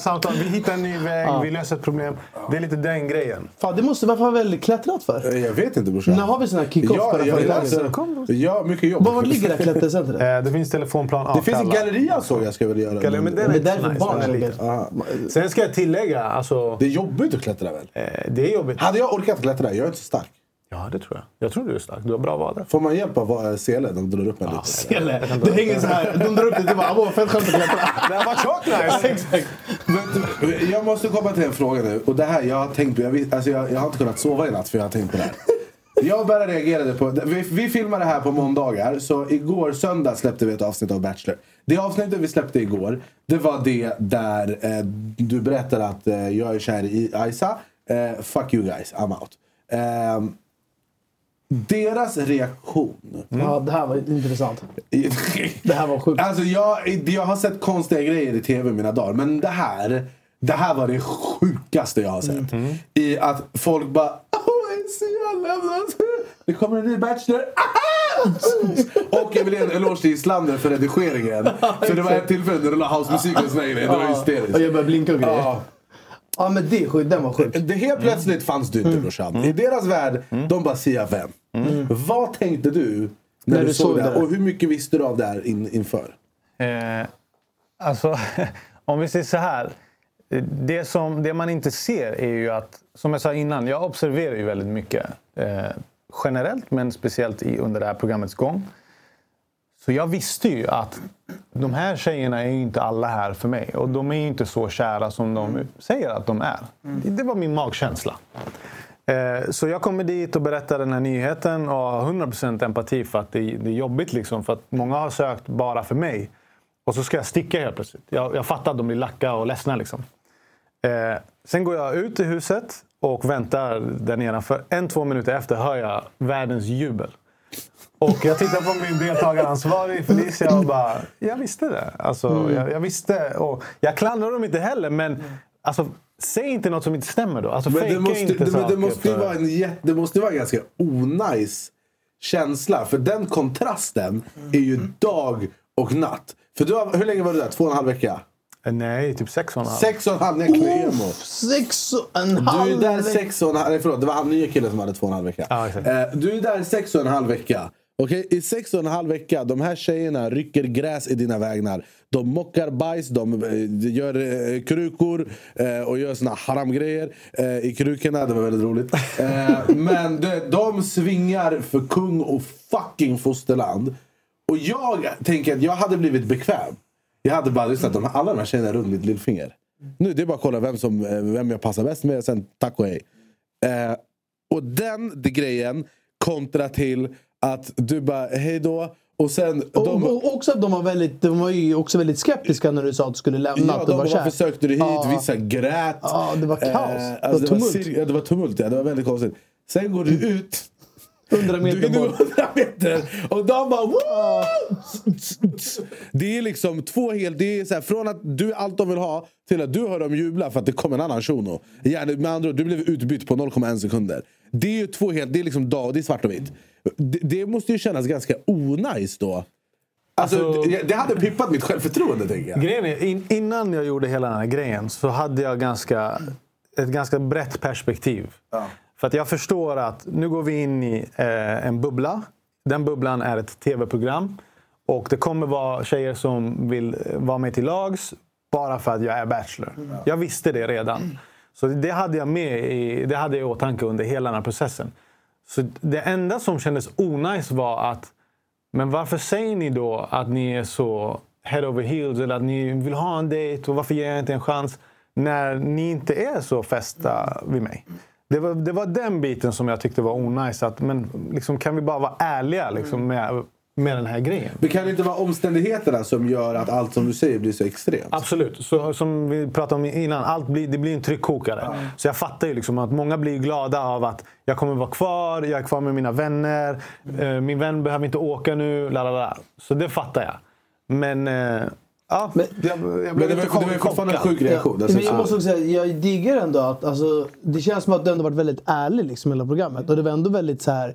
Samtal. Vi hittar en ny väg, Ja. vi löser ett problem. Det är lite den grejen. Fan, det måste, varför har vi väl klättrat för? Eh, Jag vet inte brorsan. När har vi sån här kick-off Ja, på det här ja, mycket jobb. Var, var ligger det här klättercentret? Eh, det finns telefonplan. Det finns en galleria såg jag ska väl göra. Galleria, men den är inte så barn nice. Aha. Sen ska jag tillägga, alltså, Det är jobbigt att klättra väl? eh, det är jobbigt. Hade jag orkat klättra, jag är inte så stark. Ja, det tror jag. Jag tror du är stark. Du har bra vader. Får man hjälp av eh, Sele? De drar upp en lite. Sele. Det hänger så här. De drar upp det. Det bara, "Åh, fett skönt att. Det här var tjockt nice! Exakt. Men, jag måste komma till en fråga nu. Och det här, jag har tänkt på, jag, alltså jag, jag har inte kunnat sova i natt för jag har tänkt på det här. Jag bara reagerade på, vi, vi filmar det här på måndagar, så igår söndag släppte vi ett avsnitt av Bachelor. Det avsnittet vi släppte igår, det var det där eh, du berättar att eh, jag är kär i Isa. Eh, fuck you guys, I'm out. Deras reaktion. Ja, det här var intressant. <laughs> Det här var sjukt. Alltså jag, jag har sett konstiga grejer i tv mina dagar. Men det här, det här var det sjukaste jag har sett. I att folk bara Åh, lämnat. Det kommer en ny Bachelor. <laughs> Och jag vill ge en eloge till Islander för redigeringen. <laughs> För det var ett tillfälle när de la housemusik och såna grejer. Det var Och hysteriskt. jag började blinka och grejer. Ja. Men det. Den var sjuk. Det helt plötsligt fanns du inte brorsan. I deras värld, de bara Sia vem? Vad tänkte du när, du, såg det? här? Och hur mycket visste du av det här in, inför? Eh, alltså, <laughs> om vi säger så här. Det, som, det man inte ser är ju att, som jag sa innan, jag observerar ju väldigt mycket. Eh, generellt, men speciellt i, under det här programmets gång. Så jag visste ju att de här tjejerna är ju inte alla här för mig. Och de är ju inte så kära som de säger att de är. Det, det var min magkänsla. Eh, Så jag kommer dit och berättar den här nyheten och har 100% empati för att det, det är jobbigt. Liksom, för att många har sökt bara för mig. Och så ska jag sticka helt plötsligt. Jag, jag fattar att de blir lacka och ledsna. Liksom. Eh, sen går jag ut i huset och väntar där nedanför. En, två minuter efter hör jag världens jubel. Och jag tittar på min deltagaransvarig Felicia och bara, jag visste det. Alltså, Mm. jag, jag visste. Och jag klandrar dem inte heller, men alltså, säg inte något som inte stämmer då. Alltså, Men det måste, inte det, men det, måste ju för- vara en, jätte- det måste vara en ganska onajs känsla. För den kontrasten är ju dag och natt. För du har, hur länge var du där? Två och en halv vecka? Nej, typ sex och en halv. Sex och en halv? Nej, Knemo. Sex och en Du halv är där sex och en halv... Nej, förlåt. Det var han nya killen som hade två och en halv vecka. Exakt. Eh, du är där sex och en halv vecka. Okej, I sex och en halv vecka, de här tjejerna rycker gräs i dina vägnar. De mockar bajs, de eh, gör eh, krukor eh, och gör såna haramgrejer eh, i krukorna. Det var väldigt roligt. Eh, men de, de svingar för kung och fucking fosterland. Och jag tänker att jag hade blivit bekväm. Jag hade bara lyssnat. De, alla de här tjejerna runt mitt lillfinger. Nu det är bara att kolla vem, som, eh, vem jag passar bäst med. Sen tack och hej. Och den det grejen kontra till att du bara hej då. Och sen... Och, de, och också att de var, väldigt, de var ju också väldigt skeptiska när du sa att du skulle lämna. Ja, att du de var bara, varför sökte du hit? Ja. Vissa grät. Ja, det var kaos. Eh, Det alltså, var tumult. ja, det var tumult. Ja. Det var väldigt konstigt. Sen går du ut 100 meter bort. 100 meter och de bara Woo! Det är liksom två helt... Det är så här, från att du är allt de vill ha till att du hör dem jubla för att det kom en annan shuno. Ja, det- med andra ord, du blev utbytt på 0,1 sekunder. Det är ju två helt... Det är liksom dag, det är svart och vitt. Det, det måste ju kännas ganska onajs då. Alltså, Alltså- det, det hade pippat mitt självförtroende tänker jag. Grejen är, in, innan jag gjorde hela den här grejen så hade jag ganska, ett ganska brett perspektiv. För att jag förstår att nu går vi in i eh, en bubbla. Den bubblan är ett tv-program. Och det kommer vara tjejer som vill eh, vara med till lags bara för att jag är bachelor. Jag visste det redan. Så det hade jag med i, det hade jag i åtanke under hela den här processen. Så det enda som kändes onajs var att men varför säger ni då att ni är så head over heels eller att ni vill ha en dejt och varför ger jag inte en chans när ni inte är så fästa vid mig? Det var, det var den biten som jag tyckte var onajs. Att, men liksom, kan vi bara vara ärliga liksom, med, med den här grejen? Det kan inte vara omständigheterna som gör att allt som du säger blir så extremt. Absolut. Så, som vi pratade om innan, allt blir, det blir en tryckkokare. Så jag fattar ju liksom att många blir glada av att jag kommer vara kvar, jag är kvar med mina vänner, eh, min vän behöver inte åka nu, la la la. Så det fattar jag. Men... Eh, ja, jag, jag blev det var- det var ju fortfarande en sjuk reaktion. Ja, men jag måste också säga, jag diggar ändå att alltså, det känns som att du ändå varit väldigt ärlig liksom, i hela programmet. Och det var ändå väldigt så här.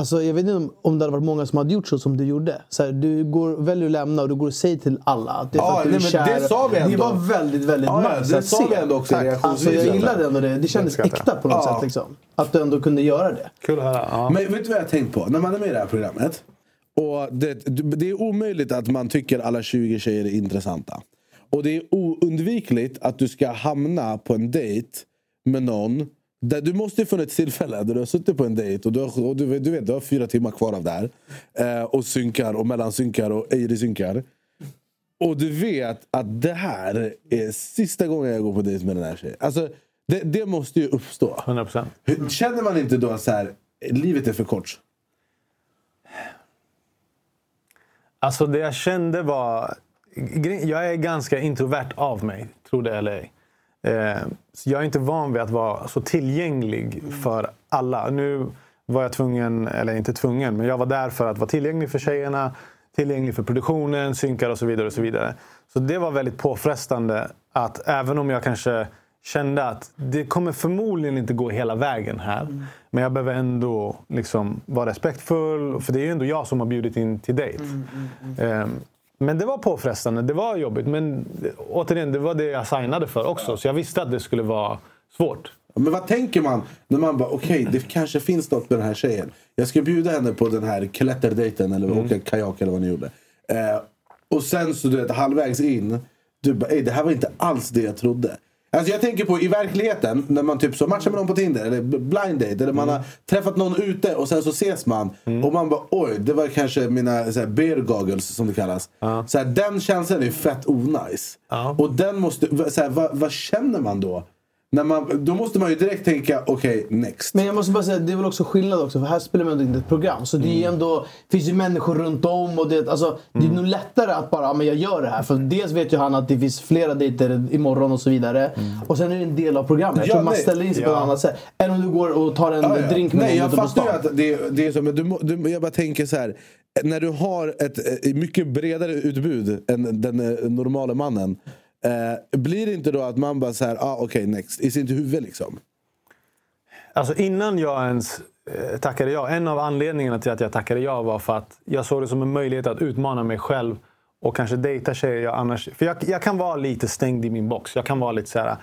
Alltså, jag vet inte om, om det hade varit många som hade gjort så som du gjorde. Så här, du går, väljer att lämna och du går och säger till alla att det är för Ja, att du är nej, men kär. det sa vi ändå. Det var väldigt, väldigt Ja, nice det sa vi ändå också i Tack. reaktionsvideon. Alltså, jag gillade ändå det. Det kändes äkta på något Ja. sätt. Liksom. Att du ändå kunde göra det. Kul att höra. Ja. Men vet du vad jag har tänkt på? När man är med i det här programmet. Och det, det är omöjligt att man tycker alla 20 tjejer är intressanta. Och det är oundvikligt att du ska hamna på en dejt med någon. Du måste ju funnits tillfälle där du har suttit på en dejt och du, har, och du, du vet du har fyra timmar kvar av det här. Eh, och synkar och mellansynkar och ej synkar. Och du vet att det här är sista gången jag går på dejt med den här tjejen. Alltså, det, det måste ju uppstå. 100%. Hur- Känner man inte då så här, livet är för kort? Alltså det jag kände var... Jag är ganska introvert av mig, tro det eller ej. Eh, så jag är inte van vid att vara så tillgänglig för alla. Nu var jag tvungen, eller inte tvungen, men jag var där för att vara tillgänglig för tjejerna. Tillgänglig för produktionen, synkar och så vidare. och Så vidare. Så det var väldigt påfrestande att även om jag kanske kände att det kommer förmodligen inte gå hela vägen här. Men jag behöver ändå liksom vara respektfull. För det är ju ändå jag som har bjudit in till dejt. Ehm, Men det var påfrestande, det var jobbigt. Men återigen, det var det jag signade för också. Så jag visste att det skulle vara svårt. Men vad tänker man när man bara okej det kanske finns något med den här tjejen. Jag ska bjuda henne på den här klätterdejten eller åka kajak eller vad ni gjorde. Eh, och sen så du vet halvvägs in. Du bara det här var inte alls det jag trodde. Alltså jag tänker på i verkligheten när man typ så matchar med någon på Tinder eller blind date eller man har träffat någon ute och sen så ses man och man bara oj det var kanske mina så här, bear goggles som det kallas. Så här, den känslan är fett onajs. Och den måste, så här, vad, vad känner man då? När man, då måste man ju direkt tänka okej next. Men jag måste bara säga, det är väl också skillnad också. För här spelar man ändå inte ett program. Så det är Mm. ändå, finns ju människor runt om. Och det, alltså, det är nog lättare att bara, ja, men jag gör det här. För dels vet ju han att det finns flera dejter imorgon och så vidare. Och sen är det en del av programmet. Mm. Ja, så man ställer in sig på Ja. ett annat sätt. Än om du går och tar en Ja, ja. drink med Nej, jag på fattar ju att det, det är så. Men du, du, jag bara tänker så här. När du har ett eh, mycket bredare utbud än den eh, normala mannen. Eh, blir det inte då att man bara så här, ah, okej next, i sitt huvud liksom? Alltså innan jag ens eh, tackade ja. En av anledningarna till att jag tackade ja var för att jag såg det som en möjlighet att utmana mig själv och kanske dejta tjejer jag annars... För jag, jag kan vara lite stängd i min box. Jag kan vara lite så här...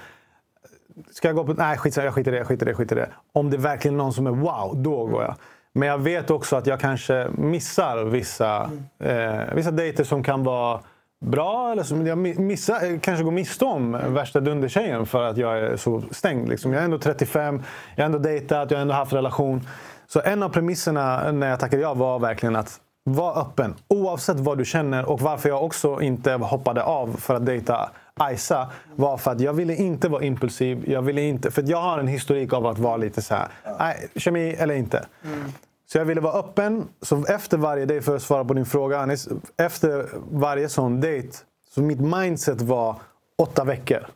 Ska jag gå på... Nej, skit, jag skiter i det, jag skiter i det, skiter i det. Om det är verkligen någon som är wow, då går jag. Men jag vet också att jag kanske missar vissa, eh, vissa dejter som kan vara bra. Eller som jag missar, eh, kanske går miste om värsta dundertjejen för att jag är så stängd. Liksom. Jag är ändå 35, jag har ändå dejtat, jag har ändå haft relation. Så en av premisserna när jag tackade ja var verkligen att vara öppen. Oavsett vad du känner och varför jag också inte hoppade av för att dejta Isa var för att jag ville inte vara impulsiv. Jag ville inte, för att jag har en historik av att vara lite så här, nej, kemi eller inte. Mm. Så jag ville vara öppen. Så efter varje dejt, för att svara på din fråga Anis. Efter varje sån dejt, så mitt mindset var åtta veckor.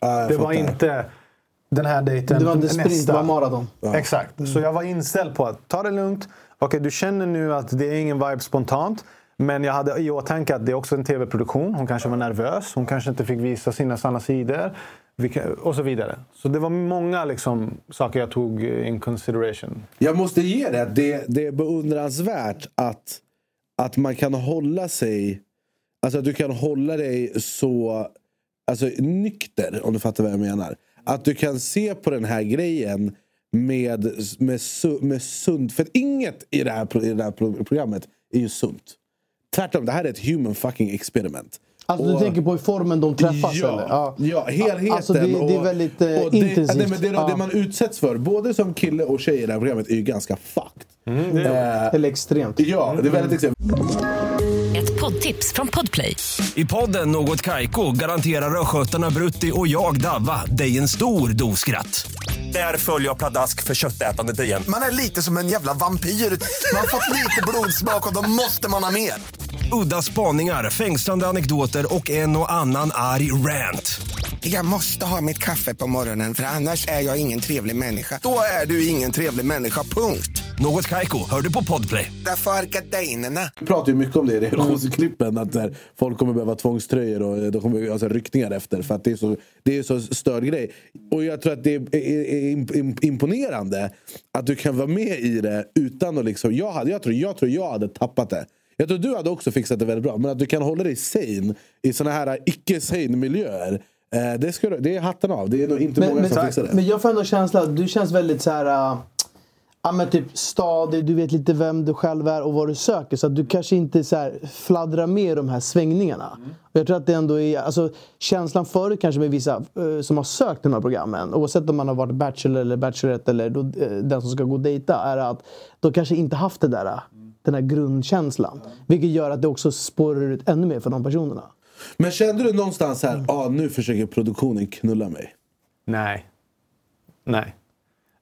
jag det var inte... den här dejten. Det var inte sprint, nästa. det var maraton. Exakt. Så jag var inställd på att ta det lugnt. Okej, du känner nu att det är ingen vibe spontant. Men jag hade i åtanke att det är också en tv-produktion. Hon kanske var nervös. Hon kanske inte fick visa sina sanna sidor. Vilka- Och så vidare. Så det var många liksom, saker jag tog in consideration. Jag måste ge det att det, det är beundransvärt att, att man kan hålla sig... Alltså att du kan hålla dig så alltså, nykter, om du fattar vad jag menar. Att du kan se på den här grejen med, med, su- med sunt... För inget i det här, i det här programmet är ju sunt. Tvärtom, det här är ett human fucking experiment. Alltså du Och- tänker på formen de träffas Ja, eller? ja helheten. Alltså det, det är och- väldigt eh, och det, intensivt. Nej, men det, Ja. det man utsätts för, både som kille och tjej i det här programmet, är ju ganska fucked. Eh, Eller extremt. ja, det är väldigt extremt. Ett poddtips från Podplay. I podden Något Kaiko garanterar östgötarna Brutti och jag, Davva, dig en stor dos skratt. Där följer jag pladask för köttätandet igen. Man är lite som en jävla vampyr. Man har fått lite blodsmak och då måste man ha mer. Udda spaningar, fängslande anekdoter och en och annan arg rant. Jag måste ha mitt kaffe på morgonen för annars är jag ingen trevlig människa. Då är du ingen trevlig människa, punkt. Något Kaiko, hör du på Podplay. Därför är gardinerna. Vi pratar ju mycket om det i relationsklippen. Att där, folk kommer behöva tvångströjor och eh, de kommer alltså, ryckningar efter. För att det är så, det är så störd grej. Och jag tror att det är, är, är imp- imp- imponerande att du kan vara med i det utan att liksom... Jag, hade, jag, tror, jag tror jag hade tappat det. Jag tror du hade också fixat det väldigt bra. Men att du kan hålla dig sane i såna här icke-sane miljöer. Eh, det, ska, det är hatten av. Det är nog inte Men, många som men, fixar det. men jag får ändå känslan att du känns väldigt så här... äh, Ja men typ stadig, du vet lite vem du själv är och vad du söker. Så att du kanske inte så fladdrar med i de här svängningarna. Och jag tror att det ändå är, alltså känslan förut kanske med vissa eh, som har sökt de här programmen. Oavsett om man har varit bachelor eller bachelorette eller då, eh, den som ska gå och dejta. Är att de kanske inte haft det där, den här grundkänslan. Vilket gör att det också spårar ut ännu mer för de personerna. Men kände du någonstans här, ah, nu försöker produktionen knulla mig? Nej. Nej.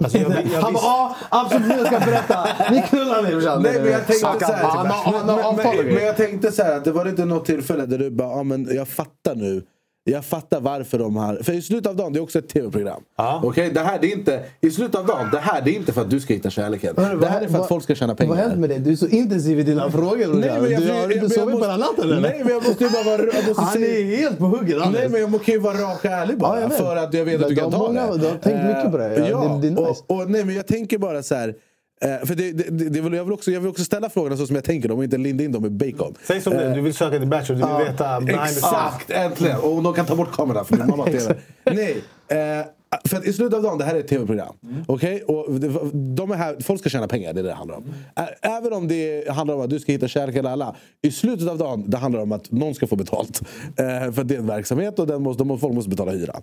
Alltså, jag, <laughs> jag, Han bara ja, absolut jag ska berätta. Vi knullar nu brorsan. Nej, men jag tänkte Snacka. så här, Han har- han har men, och men, jag tänkte så här att det var inte något tillfälle där du bara, ja men jag fattar nu. Jag fattar varför de har... För i slutet av dagen, det är också ett tv-program. Okej, det här det är inte... I slutet av dagen, det här det är inte för att du ska hitta kärleken. Hörru, det här vad- är för att folk ska tjäna pengar. Vad har hänt med dig? Du är så intensiv i dina frågor. Nej, men jag- Du har jag sovit på den natten eller? Nej, men jag måste ju bara vara... Jag måste Han säga- är helt på hugget. Nej men jag kan ju vara rak och ärlig bara. Ja, för att jag vet att du kan ta många- det. du har tänkt mycket på det. Ja, Eh, Ja, det- det är nice. och, och, nej, men jag tänker bara så här. Eh, För det, det, det, det vill, jag, vill också, jag vill också ställa frågorna så som jag tänker dem och inte linda in dem i bacon. Säg som det Eh, är, du vill söka till Bachelor, du vill veta behind the Exakt, äntligen! Och de kan ta bort kameran för min mamma TV. Nej, eh, för att i slutet av dagen, det här är ett tv-program. Okej? Och det- de är här, folk ska tjäna pengar, det är det det handlar om. Ä- Även om det handlar om att du ska hitta kärlek eller alla. I slutet av dagen, det handlar om att någon ska få betalt. Eh, för det är en verksamhet och den måste, de, folk måste betala hyran.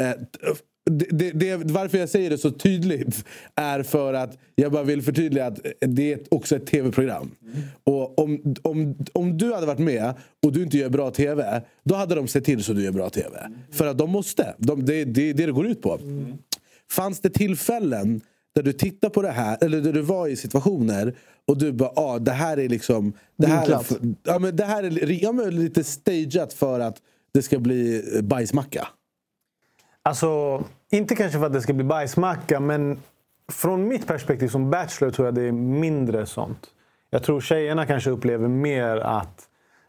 Eh, det, det, det, varför jag säger det så tydligt är för att jag bara vill förtydliga att det är också ett tv-program. Och om, om, om du hade varit med och du inte gör bra tv, då hade de sett till så du gör bra tv. För att de måste. De, det är det, det det går ut på. Fanns det tillfällen där du tittar på det här, eller där du var i situationer och du bara, ah, det här är liksom... Det här är, ja, men det här är ja, men lite stageat för att det ska bli eh, bajsmacka. Alltså, inte kanske för att det ska bli bajsmacka, men från mitt perspektiv som bachelor tror jag det är mindre sånt. Jag tror tjejerna kanske upplever mer att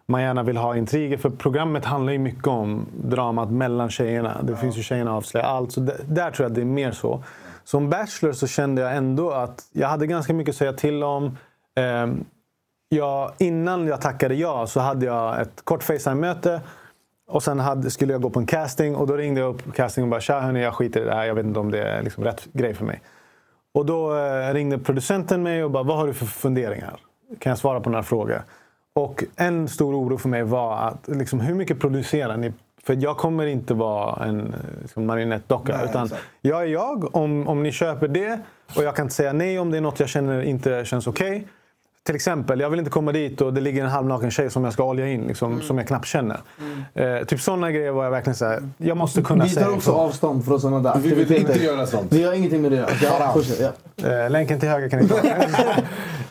man gärna vill ha intriger. För programmet handlar ju mycket om dramat mellan tjejerna. Det finns ju tjejerna avslöjar allt. Så där, där tror jag att det är mer så. Som bachelor så kände jag ändå att jag hade ganska mycket att säga till om. Ehm, jag, innan jag tackade ja så hade jag ett kort Facetime-möte. Och sen hade, skulle jag gå på en casting och då ringde jag upp casting och bara “Tja hörni, jag skiter i det här. Jag vet inte om det är liksom rätt grej för mig”. Och då eh, ringde producenten mig och bara “Vad har du för funderingar? Kan jag svara på några frågor?” Och en stor oro för mig var att liksom, hur mycket producerar ni? För jag kommer inte vara en liksom, marionettdocka. Utan exakt. jag är jag om, om ni köper det. Och jag kan inte säga nej om det är något jag känner inte känns okej. Till exempel, jag vill inte komma dit och det ligger en halvnaken tjej som jag ska olja in. Liksom, Som jag knappt känner. Eh, typ sådana grejer var jag verkligen såhär, jag måste kunna Vi säga tar också avstånd från sådana där Vi vill inte göra sånt. Vi har ingenting med det att göra. Ja. Eh, länken till höger kan ni ta. <laughs>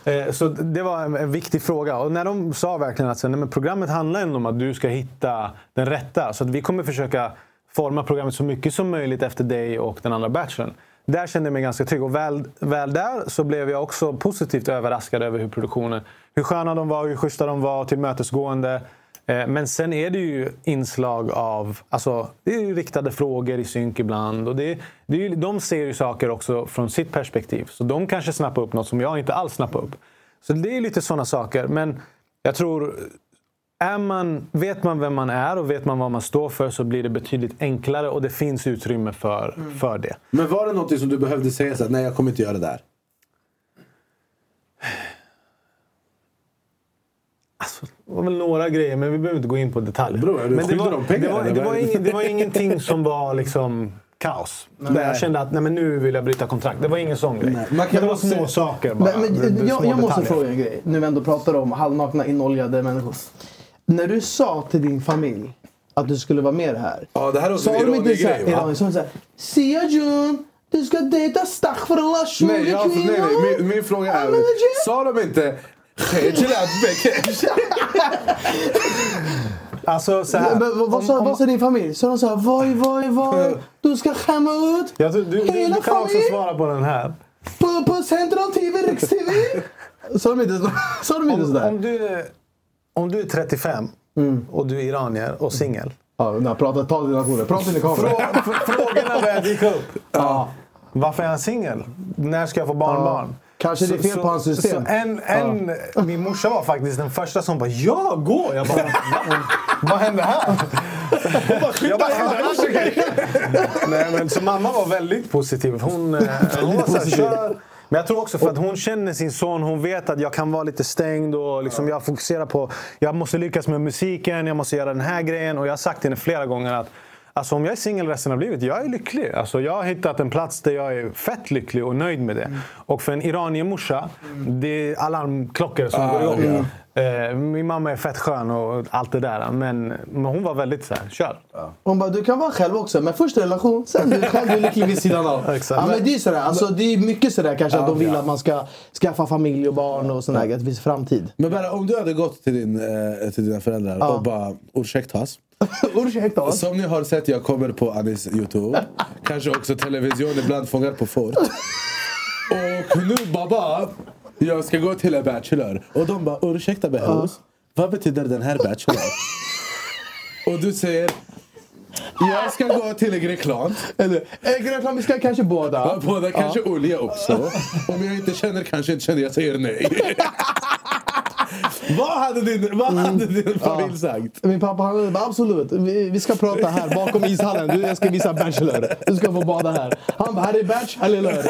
<laughs> Eh, Så det var en, en viktig fråga. Och när de sa verkligen att så, nej, men programmet handlar ändå om att du ska hitta den rätta. Så att vi kommer försöka forma programmet så mycket som möjligt efter dig och den andra bachelorn. Där kände jag mig ganska trygg. Och väl, väl där så blev jag också positivt överraskad över hur produktionen, hur sköna de var, hur schyssta de var, tillmötesgående. Eh, men sen är det ju inslag av... Alltså, det är ju riktade frågor i synk ibland. Och det, det är ju, de ser ju saker också från sitt perspektiv. Så de kanske snappar upp något som jag inte alls snappar upp. Så det är lite sådana saker. Men jag tror... Är man, vet man vem man är och vet man vad man står för så blir det betydligt enklare och det finns utrymme för, för det. Men var det något som du behövde säga så att nej jag kommer inte göra det där? Det var väl några grejer, men vi behöver inte gå in på detaljer. Bror, är du men det var, pengar, det, var, det, var är det? var ingenting som var liksom kaos. Där jag kände att nej, men nu vill jag bryta kontrakt. Det var ingen sån grej. Man Men det var små saker bara. Men, men, jag, jag måste fråga en grej, nu vi ändå pratar om halvnakna inoljade människor. När du sa till din familj att du skulle vara med här. Ja, det här är också sa en ironi-grej, va? sa de så här, Sia Jun, du ska dejta Astaghfirullah 20 Nej, jag, nej, kvinnor. nej min, min fråga är, sa de inte? <laughs> Alltså så här. Men, vad, vad, sa, vad sa din familj? Sa de så här, voj, voj, voj, du ska skämma ut Jag tror, du, du, hela du kan också familjen svara på den här. på, på Central TV, Riks-TV? <laughs> Sa de inte, <laughs> sa de inte sådär? om, du, är- om du är 35 och du är iranier och singel. Ja, prata, ta dina koder. Prata in i kameran. Frå- Frågorna <laughs> börjar dyka upp. Ja. Varför är han singel? När ska jag få barnbarn? Kanske det är fel på hans system. Så en, en, Min morsa var faktiskt den första som bara “Ja, gå!” Jag bara “Va? Vad hände här?” jag bara, Nej, men, Så mamma var väldigt positiv. Hon, eh, hon var så här, positiv. "Kör." Men jag tror också för att hon känner sin son. Hon vet att jag kan vara lite stängd och liksom jag fokuserar på jag måste lyckas med musiken, jag måste göra den här grejen. Och jag har sagt till henne flera gånger att Alltså om jag är singel resten av livet, jag är lycklig. Alltså jag har hittat en plats där jag är fett lycklig och nöjd med det. Och för en iranier-morsa, det är alarmklockor som Ah, går igång. ja. Eh, min mamma är fett skön och allt det där. Men, men hon var väldigt så här, kör. Hon bara, du kan vara själv också. Men först relation, sen du själv är lycklig vid sidan av. <laughs> Exakt. Ja, men det är sådär. Alltså, det är mycket sådär kanske att de vill Ja. att man ska skaffa familj och barn och sådär. Att det finns framtid. Men bara, om du hade gått till, din, eh, till dina föräldrar Ja. och bara ursäktas. Ursäkta <laughs> Som ni har sett, jag kommer på Anis Youtube. Kanske också television, ibland fångar på fort. <laughs> Och nu baba, jag ska gå till en bachelor. Och de bara, ursäkta Behrouz, vad betyder den här bachelor? <laughs> Och du säger, jag ska gå till Grekland. Eller, ska kanske båda. Ja, båda kanske olja också. Om jag inte känner, kanske inte känner, jag säger nej. <laughs> vad hade din, vad hade din familj sagt? Min pappa han bara absolut, vi, vi ska prata här bakom ishallen. Du, jag ska visa Bachelor. Du ska få bada här. Han bara, här är Lör.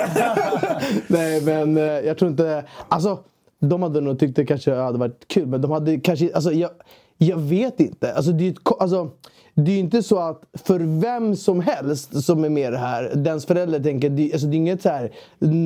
<laughs> Nej men eh, jag tror inte, alltså de hade nog tyckt det kanske hade varit kul. Men de hade kanske, alltså jag, jag vet inte. Alltså det är ett alltså, det är ju inte så att för vem som helst som är med i det här, dens förälder tänker, det, alltså det är inget så här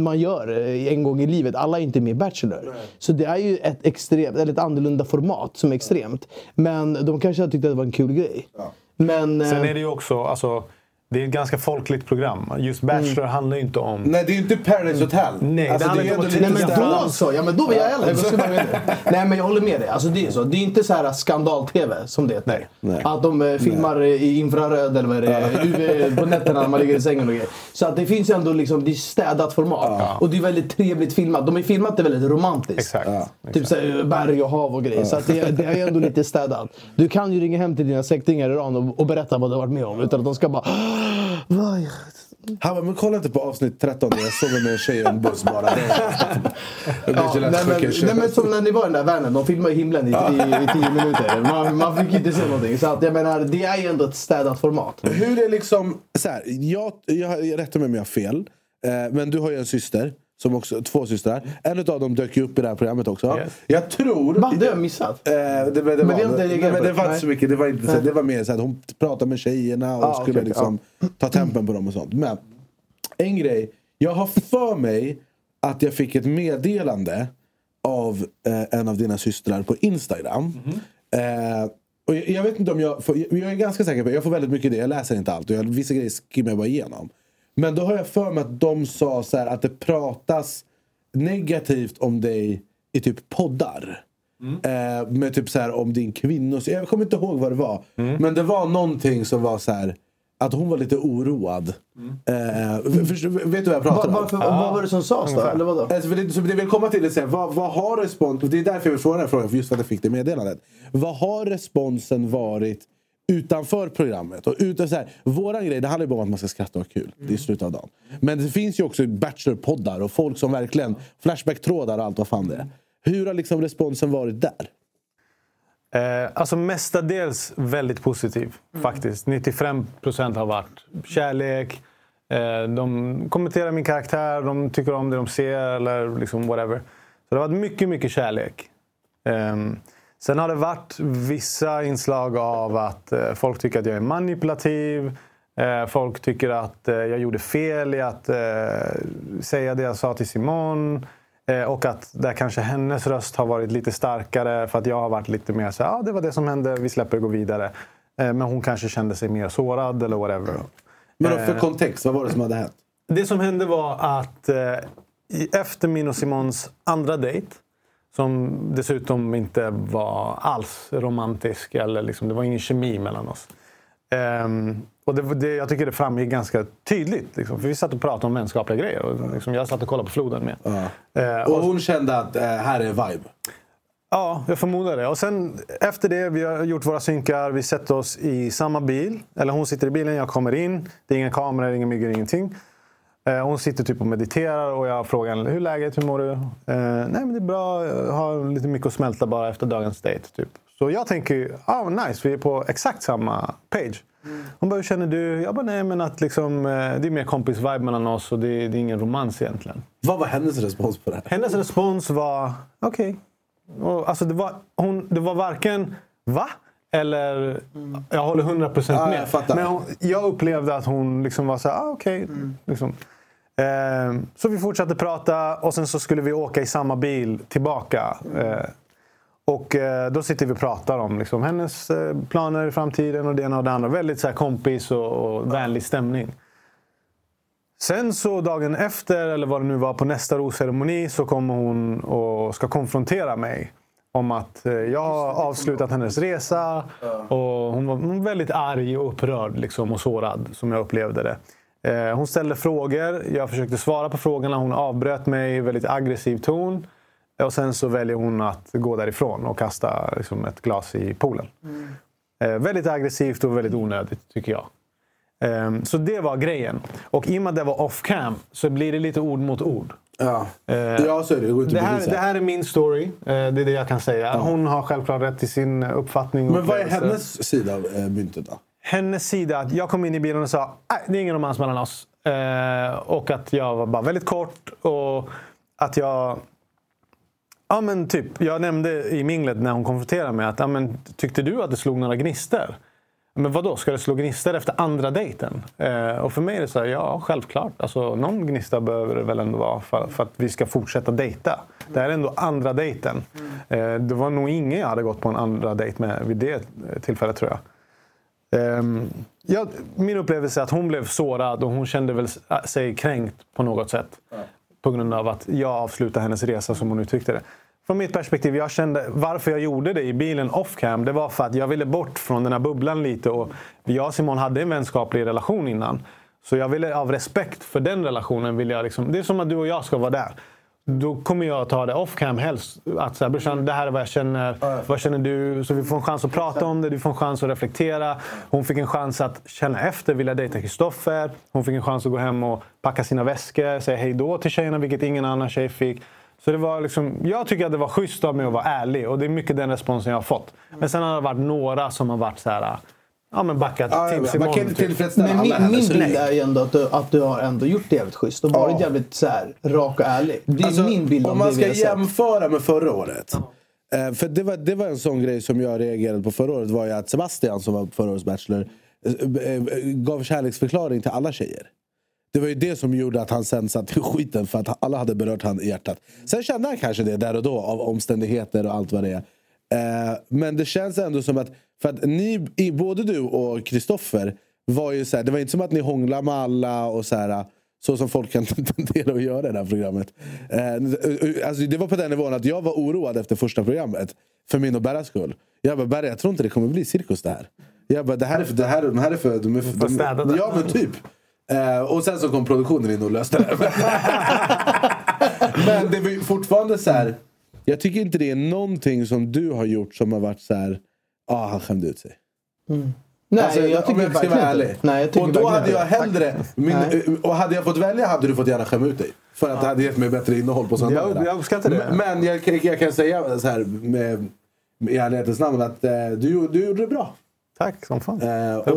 man gör eh, en gång i livet. Alla är inte med i Bachelor. Så det är ju ett extremt, eller ett annorlunda format som är extremt. Men de kanske hade tyckt att det var en kul grej. Men, Sen eh, är det ju också, alltså, det är ett ganska folkligt program. Just Bachelor handlar ju inte om... Nej, det är ju inte Paradise Hotel. Nej, Alltså, det handlar det är inte om Nej men då så, ja men då vill jag heller. Då ska man med det. <laughs> Nej men jag håller med dig. Alltså det är så. Det är inte så här skandal-tv som det heter. Nej. Att de eh, filmar i infraröd eller vad är det, UV på nätterna när man ligger i sängen och grejer. Så att det finns ju ändå liksom, det är städat format. Och det är väldigt trevligt filmat. De har filmat det väldigt romantiskt. Exakt. Typ så här, berg och hav och grejer. Så att det, det är ju ändå lite städat. Du kan ju ringa hem till dina släktingar i Iran och, och berätta vad du har varit med om. Utan att de ska bara... Han bara, men kolla inte på avsnitt 13 där jag sover med en tjej i en buss bara. Ja, nej, men, nej men som när ni var i den där världen, de filmade himlen i, i, i tio minuter. Man, man fick inte se någonting. Så att jag menar, det är ju ändå ett städat format. Hur är liksom, så här, jag, jag, jag rättar mig om jag har fel. Eh, men du har ju en syster. Som också, två systrar. En av dem dök ju upp i det här programmet också. Yes. Jag tror... Va? Det har jag missat. Eh, det, det, det Men var, men på det det. var inte så mycket. Det var, inte, så, det var mer så att hon pratade med tjejerna och Ah, skulle okej, liksom ta tempen på dem och sånt. Men en grej. Jag har för mig att jag fick ett meddelande av eh, en av dina systrar på Instagram. Eh, och jag, jag vet inte om jag... Får, jag är ganska säker på Jag får väldigt mycket det. Jag läser inte allt. Och jag, vissa grejer skimmar jag bara igenom. Men då har jag för mig att de sa så här, att det pratas negativt om dig i typ poddar. Eh, med typ så här om din kvinnos... Jag kommer inte ihåg vad det var. Men det var någonting som var så här. att hon var lite oroad. Eh, förstår- vet du vad jag pratar om? Vad- varför- vad var det som sades då? Eller vadå? Alltså, för det, så det vill komma till är så här, vad, vad har respons... Det är därför jag vill fråga den här frågan, för just för att jag fick det meddelandet. Vad har responsen varit utanför programmet? Och utan, så här, våran grej, det handlar ju bara om att man ska skratta och ha kul. Det är i slutet av dagen. Men det finns ju också Bachelor-poddar och folk som verkligen... Flashback-trådar och allt vad fan det är. Hur har liksom responsen varit där? Eh, alltså mestadels väldigt positiv faktiskt. 95 procent har varit kärlek. Eh, de kommenterar min karaktär, de tycker om det de ser eller liksom whatever. Så det har varit mycket, mycket kärlek. Ehm, sen har det varit vissa inslag av att eh, folk tycker att jag är manipulativ. Eh, folk tycker att eh, jag gjorde fel i att säga det jag sa till Simon. Och att där kanske hennes röst har varit lite starkare för att jag har varit lite mer så här, ah, det var det som hände, vi släpper och går vidare. Men hon kanske kände sig mer sårad eller whatever. Men då, för kontext, vad var det som hade hänt? det som hände var att efter min och Simons andra dejt, som dessutom inte var alls romantisk, eller liksom, det var ingen kemi mellan oss. Ehm, och det, det, jag tycker det framgick ganska tydligt. Liksom, för vi satt och pratade om vänskapliga grejer. Och, liksom, jag satt och kollade på floden med. Eh, Och hon kände att eh, här är vibe? Ja, jag förmodar det. Och sen efter det, vi har gjort våra synkar. Vi sätter oss i samma bil. Eller hon sitter i bilen, jag kommer in. Det är inga kameror, inga myggor, ingenting. Eh, Hon sitter typ och mediterar och jag frågar henne, hur är läget, hur mår du? Eh, nej men det är bra, jag har lite mycket att smälta bara efter dagens dejt. Typ. Så jag tänker, ju, ah, nice, vi är på exakt samma page. Hon bara, hur känner du? Jag bara, nej men att liksom, eh, det är mer kompis-vibe mellan oss och det, det är ingen romans egentligen. Vad var hennes respons på det här? Hennes respons var, okej. Och, Alltså det var, hon, det var varken va? Eller jag håller 100% Ja, med. jag. Men hon, jag upplevde att hon liksom var så här, ah, okej. Liksom. Ehm, så vi fortsatte prata och sen så skulle vi åka i samma bil tillbaka. Eh, och eh, då sitter vi och pratar om liksom, hennes eh, planer i framtiden och det ena och det andra. Väldigt så här, kompis och, och vänlig stämning. Sen så dagen efter, eller vad det nu var, på nästa rosceremoni så kommer hon och ska konfrontera mig. Om att eh, jag har avslutat hennes resa. Och hon var väldigt arg och upprörd liksom, och sårad, som jag upplevde det. Eh, Hon ställde frågor, jag försökte svara på frågorna. Hon avbröt mig i väldigt aggressiv ton. Och sen så väljer hon att gå därifrån och kasta liksom, ett glas i poolen. Eh, väldigt aggressivt och väldigt onödigt, tycker jag. Ehm, så det var grejen. Och i och med att det var off-cam så blir det lite ord mot ord. Ja, Eh, ja så är det. Det går inte det, att här, det här är min story. Eh, det är det jag kan säga. Hon har självklart rätt till sin uppfattning. Men vad är hennes sida av eh, myntet då? Hennes sida, att jag kom in i bilen och sa nej, det är ingen romans mellan oss. Och att jag var bara väldigt kort och att jag... Ja men typ, jag nämnde i minglet när hon konfronterade mig att ja, men, tyckte du att det slog några gnistor? Men vad då? ska det slå gnistor efter andra dejten? Eh, och för mig är det så här, ja självklart. Alltså, någon gnista behöver det väl ändå vara för, för att vi ska fortsätta dejta. Det här är ändå andra dejten. Eh, det var nog ingen jag hade gått på en andra dejt med vid det eh, tillfället tror jag. Ehm, ja, min upplevelse är att hon blev sårad och hon kände väl sig kränkt på något sätt. På grund av att jag avslutade hennes resa som hon uttryckte det. Från mitt perspektiv, jag kände varför jag gjorde det i bilen off cam. Det var för att jag ville bort från den här bubblan lite. Och jag och Simon hade en vänskaplig relation innan. Så jag ville av respekt för den relationen, vill jag liksom, det är som att du och jag ska vara där. Då kommer jag ta det off cam helst. Att så här, brorsan, det här är vad jag känner. Vad känner du? Så vi får en chans att prata om det. Du får en chans att reflektera. Hon fick en chans att känna efter. Vilja dejta Kristoffer. Hon fick en chans att gå hem och packa sina väskor. Säga hej då till tjejerna, vilket ingen annan tjej fick. Så det var liksom, jag tycker att det var schysst av mig att vara ärlig. Och det är mycket den responsen jag har fått. Men sen har det varit några som har varit så här... Ja men backat Ja, till man Simon. kan inte typ. tillfredsställa Men alla min, min bild är ju ändå att du, att du har ändå gjort det jävligt schysst och varit Ja. jävligt så här, rak och ärlig. Det är Alltså, min bild Om man det vi ska jämföra med förra året. Eh, för det var, det var en sån grej som jag reagerade på förra året. var ju att Sebastian som var förra årets Bachelor eh, eh, gav kärleksförklaring till alla tjejer. Det var ju det som gjorde att han sen satt i <laughs> skiten för att alla hade berört han i hjärtat. Sen kände han kanske det där och då av omständigheter och allt vad det är. Eh, men det känns ändå som att, för att ni, både du och Kristoffer var ju så här, det var inte som att ni hånglade med alla och så här. Så som folk kan <laughs> tendera att göra i det här programmet. Eh, alltså det var på den nivån att jag var oroad efter första programmet. För min och Berras skull. Jag bara, Berra jag tror inte det kommer bli cirkus det här. Jag bara, det här är för... Det här, de här är för, de är för, de. Ja men typ. Eh, och sen så kom produktionen in och löste det. <laughs> men det var ju fortfarande så här. Jag tycker inte det är någonting som du har gjort som har varit så här. Ja, ah, han skämde ut sig. Nej, Alltså, jag om tycker jag ska vara ärlig. Nej, jag tycker och då hade jag hellre... Min, Nej. och hade jag fått välja hade du fått gärna skämma ut dig. För att det hade gett mig bättre innehåll på söndagarna. Jag- jag uppskattar det. Men- jag, kan- jag kan säga så här med, med i ärlighetens namn att eh, du, du gjorde det bra. Tack som fan. Eh, Och,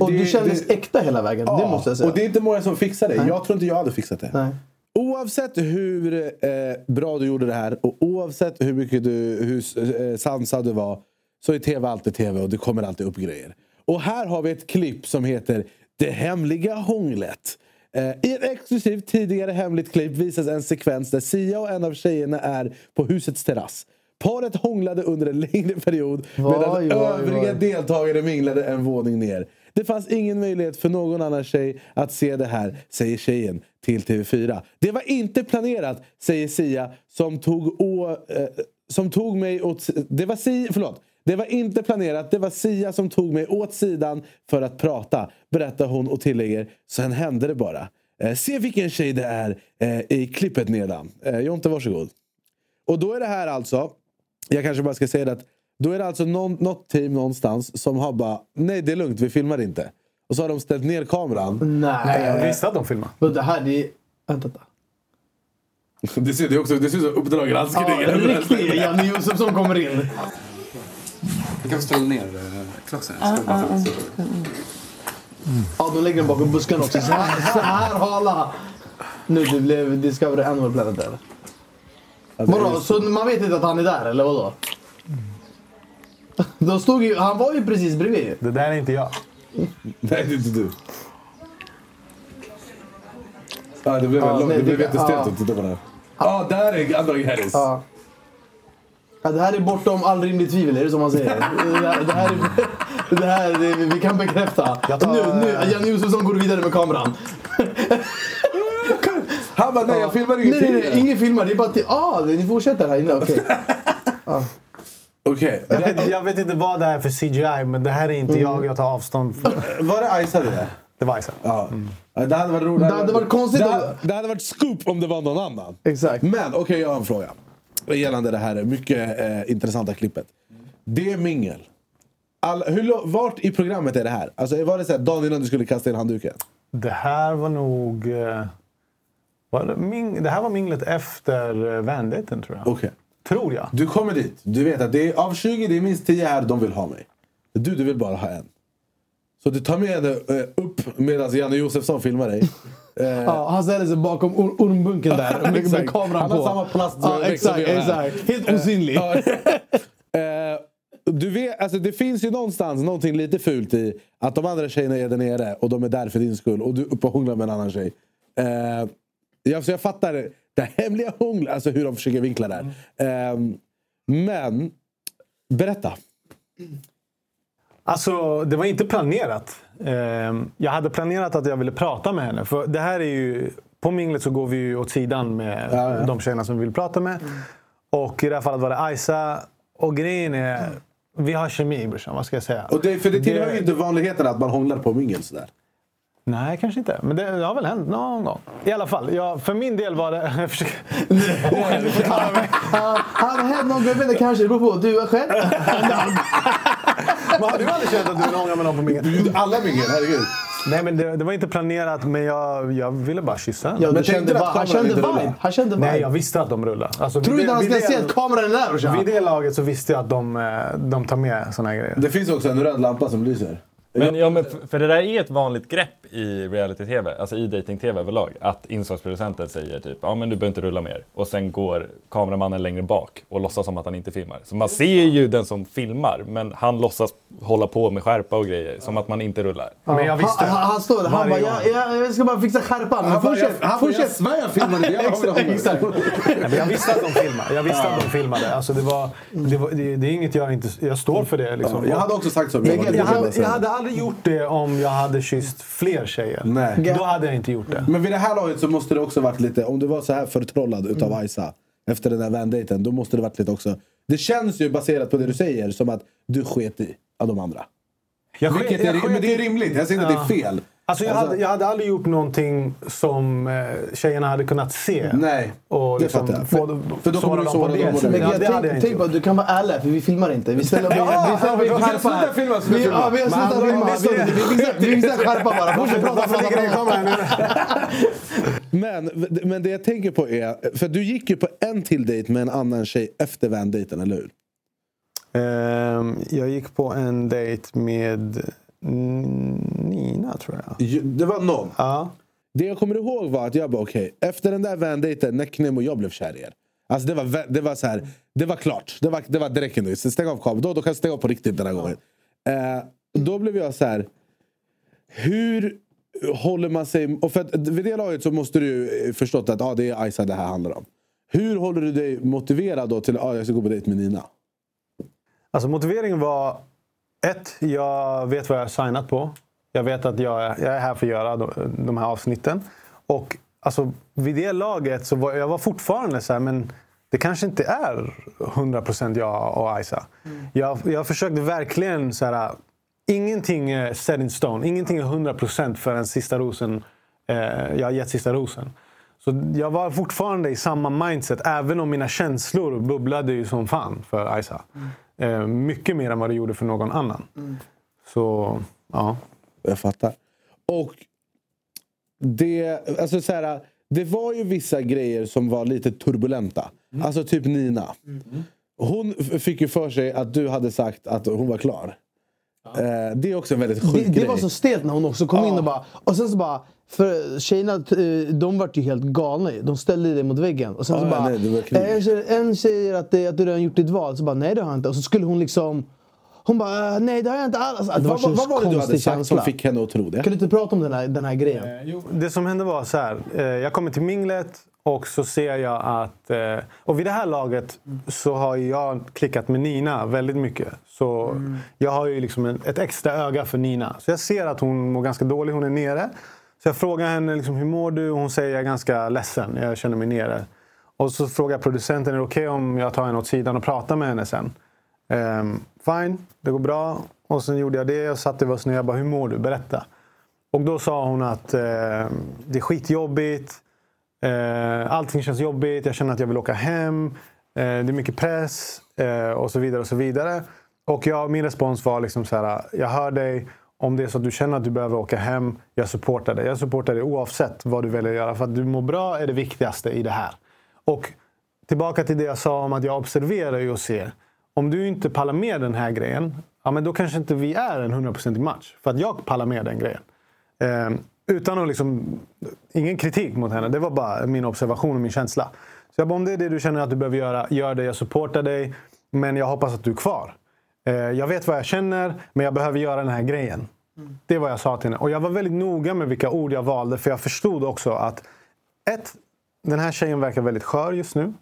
och du kändes äkta hela vägen. det måste jag säga. Och det är inte många som fixar det. Nej. Jag tror inte jag hade fixat det. Nej. Oavsett hur eh, bra du gjorde det här och oavsett hur mycket du, hur eh, sansad du var så är tv alltid tv och det kommer alltid upp grejer. Och här har vi ett klipp som heter Det hemliga hånglet. Eh, I ett exklusivt tidigare hemligt klipp visas en sekvens där Sia och en av tjejerna är på husets terrass. Paret hånglade under en längre period medan vaj, övriga vaj. deltagare minglade en våning ner. Det fanns ingen möjlighet för någon annan tjej att se det här, säger tjejen till TV4. Det var inte planerat, säger Sia som tog, å, eh, som tog mig åt... Det var Sia, förlåt. Det var inte planerat, det var Sia som tog mig åt sidan för att prata, berättar hon och tillägger. Sen hände det bara. Eh, se vilken tjej det är eh, i klippet nedan. Eh, Jonte, varsågod. Och då är det här alltså, jag kanske bara ska säga det att då är det alltså någon, något team någonstans som har bara, nej det är lugnt, vi filmar inte. Och så har de ställt ner kameran. Nej. Jag visste att de filmade. Men det här, det är... Vänta. vänta. <laughs> Det ser, det är också, det ser ut som Uppdrag granskning. Ja, riktig Janne Josefsson kommer in. Vi kan ställa ner eh, klassen. Ja, ja, ja. Ja, de lägger den bakom buskarna också. Så här, så här hala. Nu det blev Discovery Animal Planet där. Vadå, så man vet inte att han är där eller vadå? <laughs> De stod ju, han var ju precis bredvid. Det där är inte jag. Nej, det är inte du. Ja, det blev, Ja, långt, nej, det blev det- jättestelt ja. att titta på det här. Ja, där är Androg Harris. Ja. Ja, det här är bortom all rimlig tvivel, är det som man säger? Det här, det här, är, <laughs> det här det, vi kan bekräfta. tar- Nu, nu, Janne Josefsson går vidare med kameran. <laughs> Han bara, nej jag filmar Nej, ingenting. nej, nej, ingen filmar. Det är bara till... Ah, ni fortsätter här inne, okej. <laughs> Okej. Jag vet, jag vet inte vad det är för CGI, men det här är inte jag. Jag tar avstånd från. Var det Aisa det där? Det var Isa. Ja. Ja, Det hade varit roligt. Det hade varit konstigt Det, hade- det hade varit scoop om det var någon annan. Exakt. Men okej, jag har en fråga. Gällande det här mycket eh, intressanta klippet. Det är mingel. All, hur, vart i programmet är det här? Alltså, var det så här, dagen innan du skulle kasta in handduken? Det här var nog... eh, det, här var minglet efter eh, Vandaten, tror jag. Okej. Tror jag. Du kommer dit. Du vet att det är, av 20 det är minst 10 här de vill ha mig. Du, du vill bara ha en. Så du tar med henne eh, upp medan Janne Josefsson filmar dig. <laughs> Eh, Ja, han ställer sig bakom or ormbunken där med, <laughs> med kameran Han på. har samma plast ja, exakt, exakt. Helt osynlig. <laughs> Du vet, alltså det finns ju någonstans någonting lite fult i att de andra tjejerna är där nere och de är där för din skull och du är uppe och hånglar med en annan tjej. Jag, så jag fattar det hemliga hånglet, alltså hur de försöker vinkla det här. Eh, men, berätta. Alltså, det var inte planerat. Ehm, Jag hade planerat att jag ville prata med henne. För det här är ju... På minglet så går vi ju åt sidan med Ja, ja. de tjejerna som vi vill prata med. Och i det här fallet var det Aisa. Och grejen är... Vi har kemi brorsan, vad ska jag säga? Och det, för det tillhör Det- ju inte vanligheten att man hånglar på mingel sådär. Nej, kanske inte. Men det, det har väl hänt någon gång. I alla fall, ja, för min del var det... <laughs> Jag försöker... Han har hänt någon gång, vet inte, kanske. Det beror på. Du själv? Men har du aldrig känt att du vill hångla med någon på mingel? Alla mingel, herregud. Nej, men det, det var inte planerat, men jag, jag ville bara kyssa henne. Ja, Men kände, va- han kände vibe. Han kände vibe. Nej, jag visste att de rullar. Alltså, Tror du inte det- han ska se det- att kameran är där? Vid det laget så visste jag att de, eh, de tar med såna här grejer. Det finns också en röd lampa som lyser. Men, ja, men för, för det där är ett vanligt grepp i reality-tv, alltså i dating-tv överlag. Att inslagsproducenten säger typ ja men du behöver inte rulla mer. Och sen går kameramannen längre bak och låtsas som att han inte filmar. Så man ser ju den som filmar, men han låtsas hålla på med skärpa och grejer. Som att man inte rullar. Men jag visste. Han, han, han står där, han bara, jag, jag, jag ska bara fixa skärpan. Han bara, fortsätt, jag- han bara, jag fortsätt. svär jag filmade <laughs> det. Jag exakt, håller- exakt. Nej, men jag visste att de filmade. Jag visste att de filmade. Alltså, det, var, det, var, det, det är inget jag inte... Jag står för det. Liksom. Jag hade också sagt så. Jag- jag- Jag jag hade aldrig gjort det om jag hade kysst fler tjejer. Nej. Då hade jag inte gjort det. Men vid det här laget så måste det också varit lite, om du var så här förtrollad utav Mm. Aisa efter den där Van-daten, då måste det varit lite också. Det känns ju baserat på det du säger som att du sket i av de andra. Jag Vilket sket- är, jag sket men det är rimligt, jag säger inte att det är Ja. fel. Alltså jag, hade, jag hade aldrig gjort någonting som eh, tjejerna hade kunnat se. Nej, och det liksom fattar jag. få, För- för då kommer du såra dem Men det- jag det hade jag inte tänk på du kan vara ärlig för vi filmar inte. Vi ställer Ja, vi vi men sluta filma, sluta Vi- filma. Ja, vi har Men slutat filma. det- Vi visar- Vi skärpa bara. Fortsätt prata, det prata? Men, men det jag tänker på är, för du gick ju på en till dejt med en annan tjej efter van-dejten, eller hur? Ehm, jag gick på en dejt med Nina, tror jag. Ju- Det var någon? Ja. Det jag kommer ihåg var att jag bara okej, efter den där van-dejten, Necknem och jag blev kär i er. Alltså det var, vä- det var så här, det var klart. Det var, det var direkt nu. Så Stäng av kameran. Då, då kan jag stänga av på riktigt den här gången. Eh, då blev jag så här. Hur håller man sig... Och för att vid det laget så måste du ju förstått att ah, det är Aisa det här handlar om. Hur håller du dig motiverad då till att ah, jag ska gå på dejt med Nina? Alltså motiveringen var ett, jag vet vad jag har signat på. Jag vet att jag är, jag är här för att göra de, här avsnitten. Och alltså, vid det laget så var jag var fortfarande så här, men det kanske inte är 100% jag och Aisa. Jag, jag försökte verkligen så här, ingenting är set in stone. Ingenting är 100% förrän sista rosen, eh, jag har gett sista rosen. Så jag var fortfarande i samma mindset, även om mina känslor bubblade ju som fan för Aisa. Eh, mycket mer än vad det gjorde för någon annan. Så, ja. Jag fattar. Och det, alltså så här, det var ju vissa grejer som var lite turbulenta. Alltså typ Nina. Hon f- fick ju för sig att du hade sagt att hon var klar. Eh, det är också en väldigt sjuk Det, det grej. var så stelt när hon också kom in och bara... Och sen så bara... För tjejerna, eh, de vart ju helt galna. De ställde det mot väggen. Och sen så Ja, bara... nej, det eh, en säger- att, det, att du redan gjort ditt val. Så bara, nej det har jag inte. Och så skulle hon liksom... Hon bara, eh, nej det har jag inte alls. Alltså, det var vad, vad var det du hade sagt som fick henne att tro det? Kan du inte prata om den här, den här grejen? Det som hände var så här. Eh, jag kommer till minglet och så ser jag att... Eh, och vid det här laget så har jag klickat med Nina väldigt mycket. Så jag har ju liksom ett extra öga för Nina. Så jag ser att hon mår ganska dåligt. Hon är nere. Så jag frågar henne liksom, hur mår du? Hon säger jag är ganska ledsen. Jag känner mig nere. Och så frågar jag producenten är det okej om jag tar henne åt sidan och pratar med henne sen. Ehm, fine, det går bra. Och sen gjorde jag det. Jag satte oss ner och bara, hur mår du? Berätta. Och då sa hon att eh, det är skitjobbigt. Eh, allting känns jobbigt. Jag känner att jag vill åka hem. Eh, det är mycket press. Eh, och så vidare och så vidare. Och jag, min respons var liksom så här. Jag hör dig. Om det är så att du känner att du behöver åka hem. Jag supportar dig. Jag supportar dig oavsett vad du väljer att göra. För att du mår bra är det viktigaste i det här. Och tillbaka till det jag sa om att jag observerar ju och ser. Om du inte pallar med den här grejen. Ja, men då kanske inte vi är en 100% match. För att jag pallar med den grejen. Eh, utan att liksom, ingen kritik mot henne. Det var bara min observation och min känsla. Så jag bara, om det är det du känner att du behöver göra, gör det. Jag supportar dig. Men jag hoppas att du är kvar. Eh, jag vet vad jag känner, men jag behöver göra den här grejen. Det är vad jag sa till henne. Och jag var väldigt noga med vilka ord jag valde. För jag förstod också att ett, den här tjejen verkar väldigt skör just nu.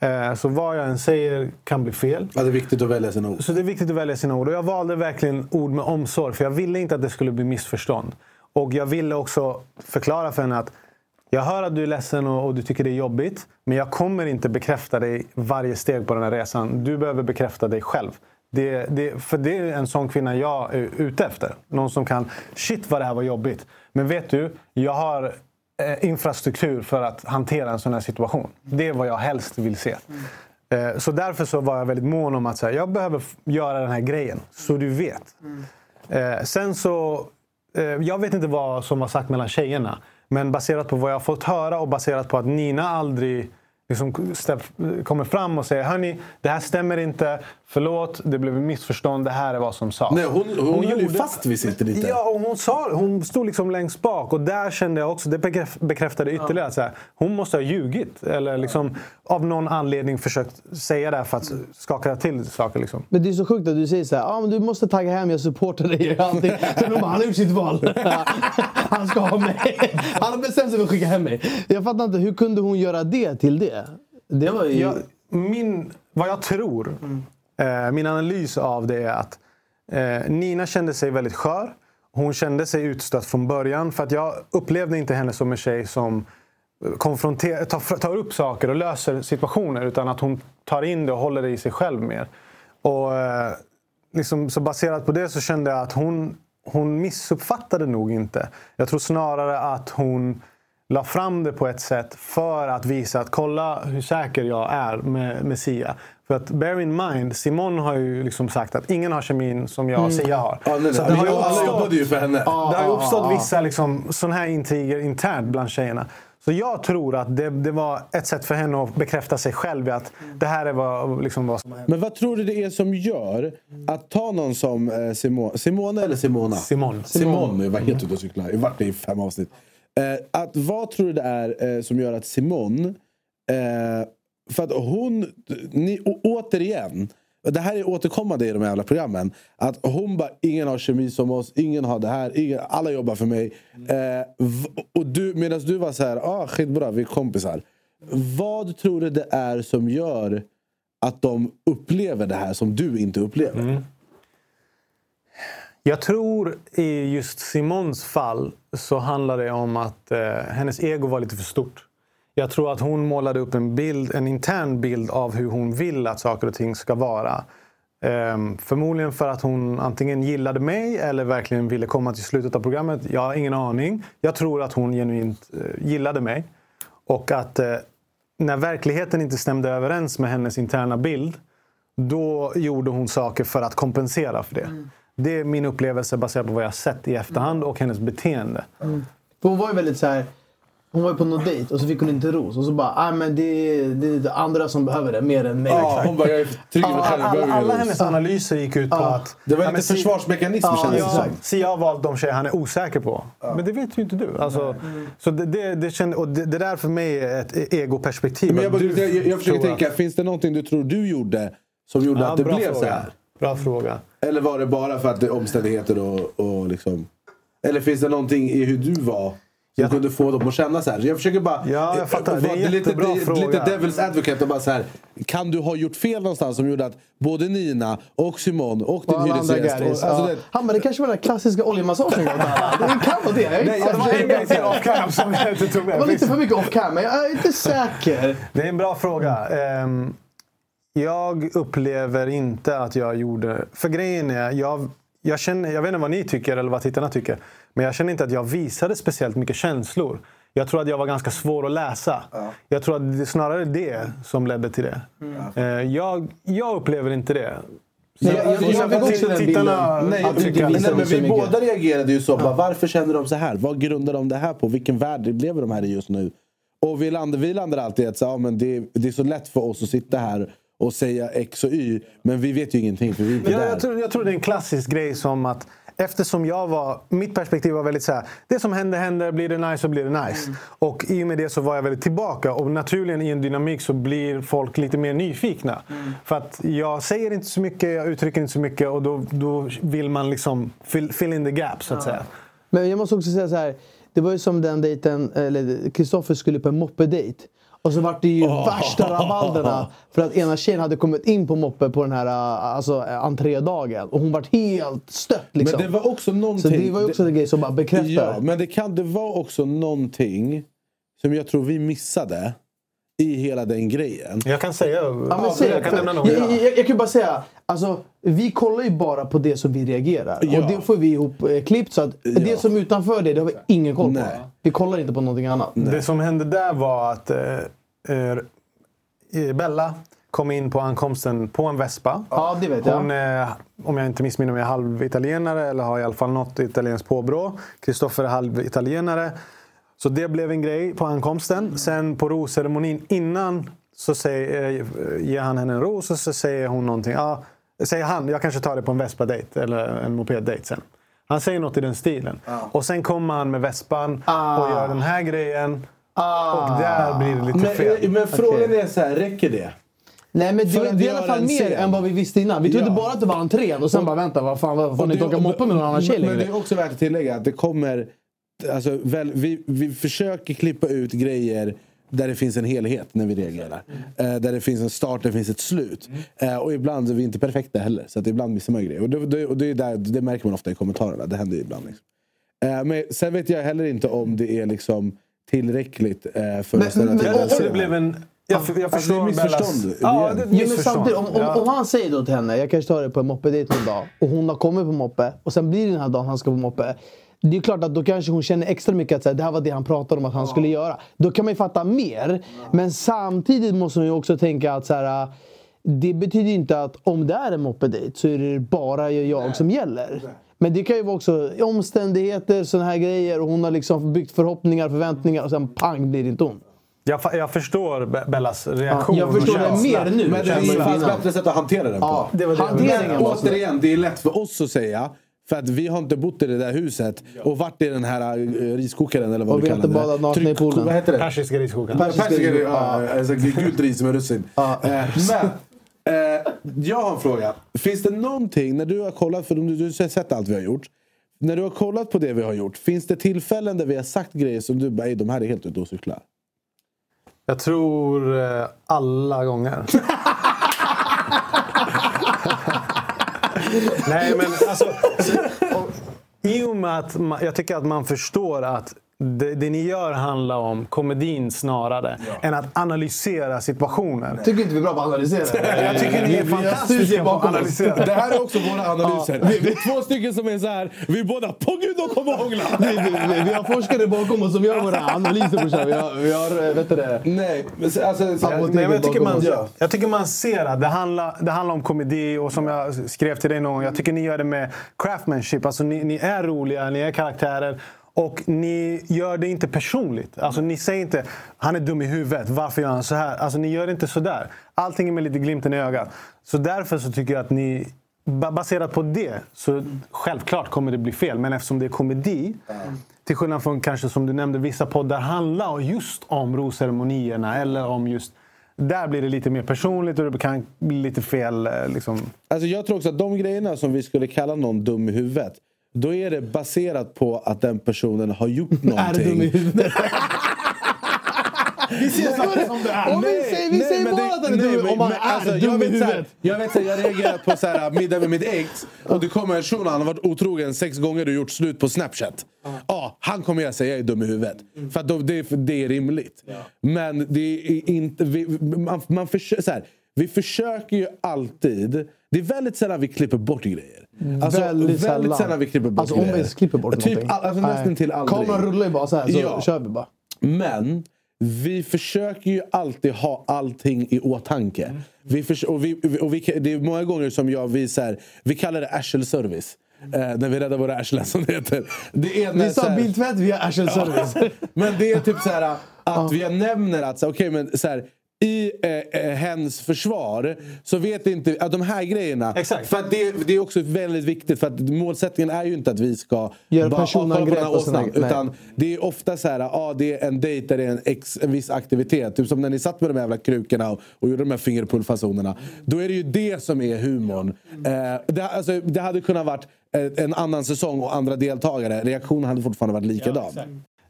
Eh, så vad jag än säger kan bli fel. Ja, det är viktigt att välja sina ord. Så det är viktigt att välja sina ord. Och jag valde verkligen ord med omsorg. För jag ville inte att det skulle bli missförstånd. Och jag ville också förklara för henne att jag hör att du är ledsen och, och du tycker det är jobbigt. Men jag kommer inte bekräfta dig varje steg på den här resan. Du behöver bekräfta dig själv. Det, det, för det är en sån kvinna jag är ute efter. Någon som kan, shit vad det här var jobbigt. Men vet du, jag har eh, infrastruktur för att hantera en sån här situation. Det är vad jag helst vill se. Eh, Så därför så var jag väldigt mån om att säga, jag behöver göra den här grejen. Så du vet. Eh, sen så, Eh, jag vet inte vad som var sagt mellan tjejerna. Men baserat på vad jag har fått höra och baserat på att Nina aldrig liksom stäpp, kommer fram och säger Hörni, det här stämmer inte. Förlåt, det blev ett missförstånd. Det här är vad som sades. Nej, hon, hon, höll ju fast vid sitt lite. Ja, och hon, sa, hon stod liksom längst bak och där kände jag också, det bekräf- bekräftade ytterligare att här, hon måste ha ljugit. Eller liksom av någon anledning försökt säga det här för att skaka till saker. Liksom. Men det är så sjukt att du säger så här, ah, men du måste tagga hem, jag supportar dig. och allting. Sen hon bara, han har gjort sitt val. <laughs> Han ska ha mig. Han har bestämt sig för att skicka hem mig. Jag fattar inte, hur kunde hon göra det till det? Det var ju... Jag, min, vad jag tror, eh, min analys av det är att eh, Nina kände sig väldigt skör. Hon kände sig utstött från början. För att jag upplevde inte henne som en tjej som eh, konfronterar, tar, tar upp saker och löser situationer. Utan att hon tar in det och håller det i sig själv mer. Och, eh, liksom, så baserat på det så kände jag att hon hon missuppfattade nog inte. Jag tror snarare att hon la fram det på ett sätt för att visa att kolla hur säker jag är med, med Sia. För att bear in mind, Simon har ju liksom sagt att ingen har kemin som jag och Mm. Sia har. Ja, nej, nej. Så det har ju uppstått- jobbade ju för henne. Ja, det har ju uppstått vissa liksom, sådana här intriger internt bland tjejerna. Så jag tror att det, det var ett sätt för henne att bekräfta sig själv att det här är vad, liksom, vad som har hänt. Men vad tror du det är som gör att ta någon som eh, Simone, Simone eller Simona? Simon. Simon, jag var helt ute och cyklade. Jag har varit det i fem avsnitt. Eh, att, vad tror du det är eh, som gör att Simone... Eh, för att hon... Ni, å, återigen. Det här är återkommande i de här jävla programmen. Att hon bara, ingen har kemi som oss, ingen har det här, ingen, alla jobbar för mig. Eh, och du, medan du var så här, ah, skitbra, vi är kompisar. Vad tror du det är som gör att de upplever det här som du inte upplever? Mm. Jag tror i just Simons fall så handlar det om att eh, hennes ego var lite för stort. Jag tror att hon målade upp en bild, en intern bild av hur hon vill att saker och ting ska vara. Ehm, förmodligen för att hon antingen gillade mig eller verkligen ville komma till slutet av programmet. Jag har ingen aning. Jag tror att hon genuint eh, gillade mig. Och att eh, när verkligheten inte stämde överens med hennes interna bild då gjorde hon saker för att kompensera för det. Mm. Det är min upplevelse baserat på vad jag har sett i efterhand och hennes beteende. Mm. För hon var ju väldigt så här. Hon var ju på någon dejt och så fick hon inte ros. Och så bara, ah, men det, är, det är det andra som behöver det mer än mig. Ja, hon bara, jag är trygg i mig själv, alla, alla hennes analyser gick ut på Ja. att... Det var Ja, lite Si- försvarsmekanism Ja, kändes det ja, som. Sia har valt de tjejer han är osäker på. Men det vet ju inte du. Alltså, så det, det, det, kände, och det, det där för mig är ett egoperspektiv. Men jag, bara, du jag, jag, jag försöker tror att- tänka, finns det någonting du tror du gjorde som gjorde Ja, att det blev så fråga. här? Bra fråga. Eller var det bara för att det är omständigheter och, och liksom... Eller finns det någonting i hur du var som kunde få dem att känna så här? Jag försöker bara... Ja, jag fattar. eh, Det är en lite, jättebra lite, fråga. lite devil's advocate och bara så här. Kan du ha gjort fel någonstans som gjorde att både Nina och Simon och din Och hyresgäst... och- alltså ja. det- Han bara, det kanske var den där klassiska oljemassagen. <laughs> jag. Det kan vara det. Nej, det var en grej till off cam som jag inte tog med. Det var lite för mycket off cam, men jag är inte säker. Det är en bra fråga. Ehm, jag upplever inte att jag gjorde... För grejen är, jag, jag, känner, jag vet inte vad ni tycker eller vad tittarna tycker. Men jag känner inte att jag visade speciellt mycket känslor. Jag tror att jag var ganska svår att läsa. Jag tror att det är snarare det som ledde till det. Eh, jag, jag upplever inte det. Så Nej, jag- jag- jag den tittarna bilden. Nej, Att nej, men så vi båda reagerade ju så. Bara, varför känner de så här? Vad grundar de det här på? Vilken värld lever de här i just nu? Och vi landar, vi landar alltid i att så, ja, men det, det är så lätt för oss att sitta här och säga X och Y. Men vi vet ju ingenting för vi är inte Ja, där. jag, tror, jag tror det är en klassisk grej som att eftersom jag var, mitt perspektiv var väldigt så här, det som händer händer, blir det nice så blir det nice. Och i och med det så var jag väldigt tillbaka och naturligen i en dynamik så blir folk lite mer nyfikna. För att jag säger inte så mycket, jag uttrycker inte så mycket och då, då vill man liksom fill, fill in the gap så att säga. Men jag måste också säga så här. Det var ju som den dejten, eller Kristoffer skulle på en moppedejt. Och så vart det ju värsta rabalderna. För att ena tjejen hade kommit in på moppe på den här alltså, entrédagen. Och hon vart helt stött liksom. Men det var också någonting... Så det var ju också en grej som bara bekräftar. Ja, men det, kan, det var också någonting som jag tror vi missade i hela den grejen. Jag kan säga, Ja, men säg, jag kan nämna jag, några. jag, jag, jag kan bara säga, alltså, vi kollar ju bara på det som vi reagerar. Ja. Och det får vi ihop eh, klippt. Så att det som är utanför det, det har vi ingen koll på. Vi kollar inte på någonting annat. Det som hände där var att eh, eh, Bella kom in på ankomsten på en Vespa. Ja, det vet jag. Hon är, om jag inte missminner mig, halvitalienare eller har i alla fall något italienskt påbrå. Kristoffer är halvitalienare. Så det blev en grej på ankomsten. Sen på rosceremonin innan så säger, eh, ger han henne en ros och så säger hon någonting. Ja, säger han, jag kanske tar det på en Vespa-date eller en moped-date sen. Han säger något i den stilen. Och sen kommer han med Vespan och gör den här grejen. Och där blir det lite Men, fel. men frågan är så här, räcker det? Nej men det, det är i alla fall mer än vad vi visste innan. Vi trodde Ja. bara att det var entrén och sen bara vänta, vad fan, vad får ni inte åka moppe med någon annan tjej Men det är också värt att tillägga att det kommer... Alltså, väl, vi, vi försöker klippa ut grejer där det finns en helhet när vi reagerar. Eh, där det finns en start, där det finns ett slut. Eh, och ibland är vi inte perfekta heller. Så att ibland missar man grejer. Och det, det, och det, är där, det märker man ofta i kommentarerna. Det händer ju ibland. Liksom. Eh, men sen vet jag heller inte om det är liksom tillräckligt eh, för att ställa till det scenen. blev en Jag, jag Alltså, förstår det är missförstånd. Ja, det men missförstånd. om, om, Ja. om han säger då till henne, jag kanske tar det på en moppedejt någon dag och hon har kommit på moppe och sen blir det den här dagen han ska på moppe. Det är klart att då kanske hon känner extra mycket att så här, det här var det han pratade om att han skulle göra. Då kan man ju fatta mer. Men samtidigt måste hon ju också tänka att så här, det betyder inte att om det är en moppedejt så är det bara jag som gäller. Men det kan ju vara också omständigheter, sådana här grejer och hon har liksom byggt förhoppningar, förväntningar och sen pang blir det inte hon. Jag, jag förstår Be- Bellas reaktion. jag förstår det mer nu. Men det fanns bättre sätt att hantera den på. Ja, det var det. Hanteringen Men återigen, det är lätt för oss att säga. För att vi har inte bott i det där huset och varit i den här uh, riskokaren eller vad Och du vi har kallar inte det. badat nakna i poolen. Vad heter det? Persiska riskokaren. Persiska Persiska ris, ris- ja, alltså gult ris med russin. Eh, Men eh, jag har en fråga. Finns det någonting, när du har kollat, för du, du har sett allt vi har gjort. När du har kollat på det vi har gjort, finns det tillfällen där vi har sagt grejer som du bara, "Ey, de här är helt ute och cyklar? Jag tror eh, alla gånger. <laughs> Nej, men alltså... I och med att man, jag tycker att man förstår att det, det ni gör handlar om komedin snarare än att analysera situationen. Tycker inte vi är bra på att analysera? Jag tycker ni är Vi fantastiska på att analysera. Det här är också våra analyser. Vi är två stycken som är så här. vi är båda på gud de kommer hångla! Vi, vi, vi, vi har forskare bakom oss som gör våra analyser brorsan. Vi har, vi har eh, vet du det? Nej, men så- alltså, så- Apoteket Nej, jag, tycker man. Ja. jag tycker man ser att det handlar, det handlar om komedi och som jag skrev till dig någon gång. Jag tycker ni gör det med craftsmanship. Alltså ni, ni är roliga, ni är karaktärer. Och ni gör det inte personligt. Alltså ni säger inte han är dum i huvudet, varför gör han så här? Alltså ni gör det inte sådär. Allting är med lite glimten i ögat. Så därför så tycker jag att ni, baserat på det, så självklart kommer det bli fel. Men eftersom det är komedi, till skillnad från kanske som du nämnde, vissa poddar handlar just om rosceremonierna eller om just där blir det lite mer personligt och det kan bli lite fel. Eh, liksom. Alltså jag tror också att de grejerna som vi skulle kalla någon dum i huvudet. Då är det baserat på att den personen har gjort <laughs> någonting. Är dum i huvudet? Vi ser det som det är. Om vi säger, vi säger men bara det- att han är nej, dum men- om han men är alltså, jag dum i vet huvudet. Jag vet så här, jag reagerar på så här, middag med mitt ex och det kommer en shuno, han har varit otrogen sex gånger och gjort slut på Snapchat. Ja, han kommer jag säga är dum i huvudet. För att då, det, är- det är rimligt. Men det är inte... Vi, man, man försö, så här, vi försöker ju alltid... Det är väldigt sällan vi klipper bort grejer. Alltså, väldigt sällan. sällan vi klipper bort Alltså om vi ens klipper bort typ, någonting. all- alltså, nästan till aldrig. Kameran rullar ju bara så här så Ja. kör vi bara. Men vi försöker ju alltid ha allting i åtanke. Mm. Vi förs- och vi, och vi, det är många gånger som jag visar, vi kallar det arselservice. Eh, när vi räddar våra arslen som det heter. Det är när Vi sa bildtvätt via arselservice. men det är typ så här att vi nämner att så, okay, men så här, i eh, eh, hens försvar så vet inte att de här grejerna. Exakt. För det, det är också väldigt viktigt för att målsättningen är ju inte att vi ska Göra bara, personangrepp "Ah, kolla på den här och såna- åsnan", nej. Utan det är ofta så här, ah, det är en dejt där det är en, ex, en viss aktivitet. Typ som när ni satt med de här jävla krukorna och, och gjorde de här fingerpullfasonerna. Då är det ju det som är humorn. Eh, det, alltså, det hade kunnat varit eh, en annan säsong och andra deltagare. Reaktionen hade fortfarande varit likadan.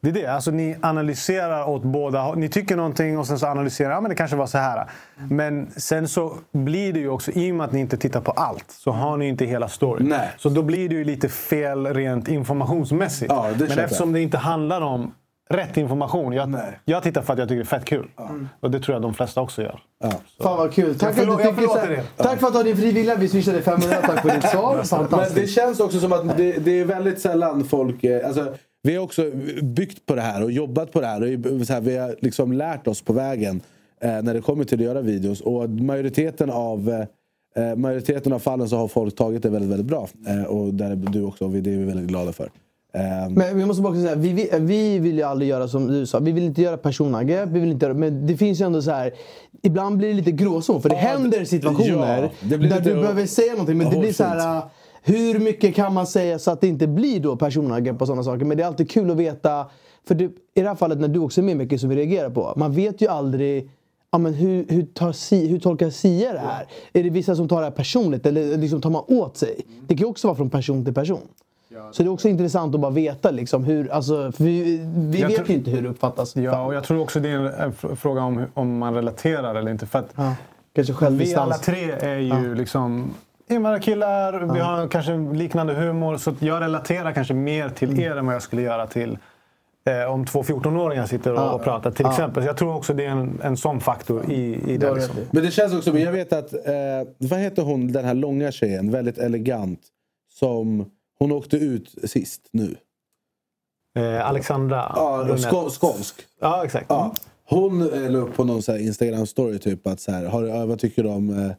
Det är det. Alltså, ni analyserar åt båda. Ni tycker någonting och sen så analyserar ja, men det kanske var så här. Men sen så blir det ju också, i och med att ni inte tittar på allt, så har ni inte hela storyn. Nej. Så då blir det ju lite fel rent informationsmässigt. Ja, det men eftersom jag. det inte handlar om rätt information. Jag, jag tittar för att jag tycker det är fett kul. Och det tror jag de flesta också gör. Fan vad kul. Tack, Jag förlå- att du här. Tack för att du har din fri vilja. Vi swishade 500. Tack för ditt svar. <laughs> Men det Fantastiskt. känns också som att det, det är väldigt sällan folk... eh, Alltså, vi har också byggt på det här och jobbat på det här. Och så här vi har liksom lärt oss på vägen eh, när det kommer till att göra videos. Och majoriteten av, eh, majoriteten av fallen så har folk tagit det väldigt, väldigt bra. Eh, och där är du också, och det är vi väldigt glada för. Eh, Men vi måste bara säga, vi, vi, vi vill ju aldrig göra som du sa. Vi vill inte göra personangrepp. Vi vill inte göra, men det finns ju ändå så här. Ibland blir det lite gråzon. För det Ja, händer situationer ja, det där lite du behöver säga någonting. Men det blir så här. Hur mycket kan man säga så att det inte blir då personangrepp och sådana saker. Men det är alltid kul att veta. För du, i det här fallet när du också är med mycket som vi reagerar på. Man vet ju aldrig. Ja, men hur, hur, tar si, hur tolkar Sia det här? Är det vissa som tar det här personligt eller liksom tar man åt sig? Det kan ju också vara från person till person. Så det är också intressant att bara veta liksom hur, alltså, vi, vi Jag vet tror- ju inte hur det uppfattas. Ja, och jag tror också det är en, en fr- fråga om om man relaterar eller inte. För att Ja, vi alla tre är ju liksom invandrarkillar, vi har kanske liknande humor. Så jag relaterar kanske mer till er än vad jag skulle göra till Eh, om två 14-åringar sitter och, Ja. och pratar till exempel. Så jag tror också det är en, en sån faktor i, i det. Liksom. Men det känns också, men jag vet att, eh, vad heter hon, den här långa tjejen, väldigt elegant. Som, hon åkte ut sist nu. Eh, Alexandra Ja, skå, skånsk. Ja, exakt. Ja. Hon eh, la upp på någon Instagram-story typ att så här, har, vad tycker du om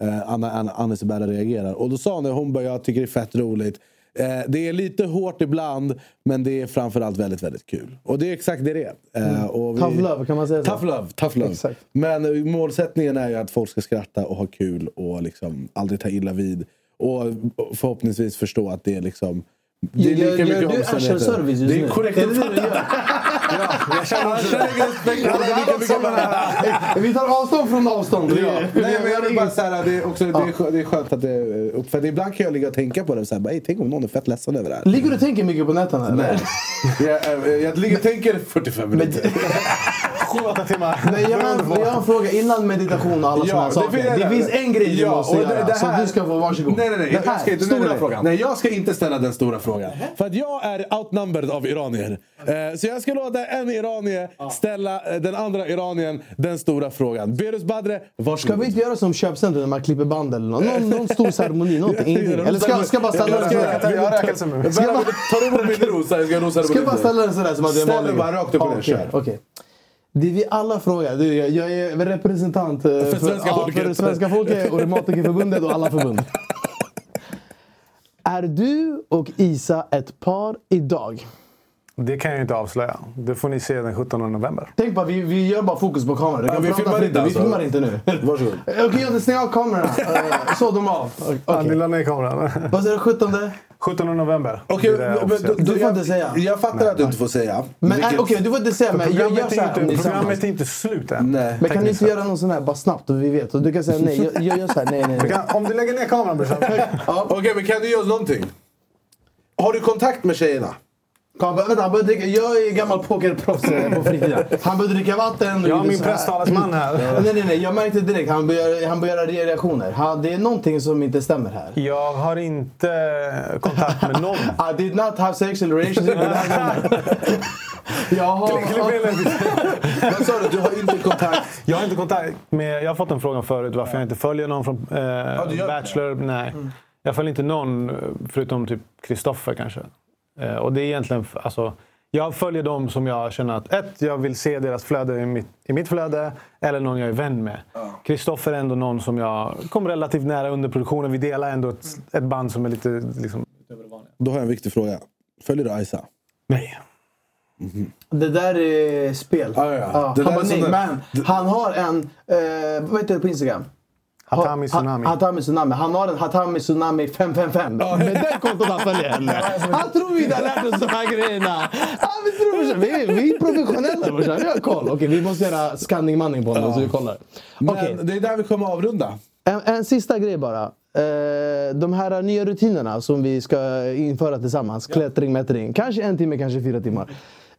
eh, Anna, Anna, Anna Isabella reagerar? Och då sa hon, hon bara, jag tycker det är fett roligt. Eh, det är lite hårt ibland, men det är framförallt väldigt, väldigt kul. Och det är exakt det det är. Eh, Mm. och vi- Tough love, kan man säga så? Tough love, tough love. Exakt. Men eh, målsättningen är ju att folk ska skratta och ha kul och liksom aldrig ta illa vid. Och förhoppningsvis förstå att det är liksom... Det är Gör- lika gör mycket du omständigheter. Usher-service just Det är korrekt du uppfattat. gör? <laughs> jag känner också det. <laughs> Vi tar avstånd från avstånd. Ja. Nej, men jag vill bara säga det är, också, det, är, skö- det är skönt att det är upp. För ibland kan jag ligga och tänka på det. Så här, bara, "Ey, tänk om någon är fett ledsen över det här. Ligger du och tänker mycket på nätterna? Nej. <laughs> jag, jag, jag ligger och tänker 45 minuter. Sju, åtta timmar. Men jag, har, jag har en fråga innan meditation och alla Ja, sådana det saker. finns- Det, finns en grej du Ja, måste och det- göra. det så här- du ska få varsågod. Nej, nej, nej. Jag här ska inte, stora nej, nej, nej. frågan. Nej, jag ska inte ställa den stora frågan. För att jag är outnumbered av iranier. Eh, Så jag ska låta en iranier ställa eh, den andra iranien den stora frågan. Berus Badre, varsågod. Ska vi inte göra som köpcentrum när man klipper band eller något? Någon, någon stor ceremoni, någonting. Eller ska, ska jag bara ställa den sådär? Jag räknar som jag bara- Ta emot min rosa, jag ska rosa Ska jag bara ställa den sådär som att det är en Ställ den bara rakt upp och ner, okej. Det vi alla frågar, är, jag är representant eh, för, svenska ja, folket. för svenska folket och Reumatikerförbundet och alla förbund. <laughs> Är du och Isa ett par idag? Det kan jag inte avslöja. Det får ni se den 17 november. Tänk bara, vi, vi gör bara fokus på kameran. Du Ja, vi filmar inte Vi alltså. filmar inte nu. Varsågod. Okej, jag stäng av kamerorna. <laughs> Eh, Så, de av. Okej. Ja, ni la ner kameran. <laughs> Vad säger du, 17? 17 november. Okej, det men- men- Du får inte säga. Jag fattar att du inte får säga. Men Vilket- äh, okej, du får inte säga, men jag gör Programmet, så är här inte, programmet är inte slut än. Nej. Men kan du inte göra någon sån här bara snabbt och vi vet? Och du kan säga nej, jag, jag gör så här, nej, nej, Vi nej. kan, om du lägger ner kameran brorsan. Okej, men kan du oss någonting? Har du kontakt med tjejerna? Kom, vänta, han börjar dricka, jag är gammal pokerproffs eh, på fritiden. Han började dricka vatten. Jag har min så här. presstalesman här. <laughs> Nej, nej, nej. Jag märkte direkt. Han börjar, han göra reaktioner. Han, det är någonting som inte stämmer här. Jag har inte kontakt med någon. I <laughs> did not have sexual relations with that. <laughs> Jag har... Vad sa du? Du har inte kontakt? Jag har inte kontakt med... Jag har fått den frågan förut varför jag inte följer någon från eh, du gör det? Bachelor. Nej. Jag följer inte någon eh, förutom typ Kristoffer kanske. Eh, och det är egentligen... Alltså, jag följer dem som jag känner att ett, jag vill se deras flöde i mitt, i mitt flöde. Eller någon jag är vän med. Kristoffer är ändå någon som jag kom relativt nära under produktionen. Vi delar ändå ett, ett band som är lite liksom. Då har jag en viktig fråga. Följer du Isa? Nej. Det där är spel. Ja, ja, ja. Det han där bara, är nej, där- men han har en... Eh, vad heter det på Instagram? Hatami Ha- Tsunami. Ha, Hatami Tsunami. Han har en Hatami Tsunami 555. Med den kontot han följer. Han tror vi inte har lärt oss de här grejerna. Ja, vi, tror, vi, är, vi är professionella brorsan. Vi har koll. Okej, vi måste göra scanning manning på honom så vi kollar. Men Okej. det är där vi kommer avrunda. En, en sista grej bara. Eh, de här nya rutinerna som vi ska införa tillsammans. Klättring, mättring. Kanske en timme, kanske fyra timmar.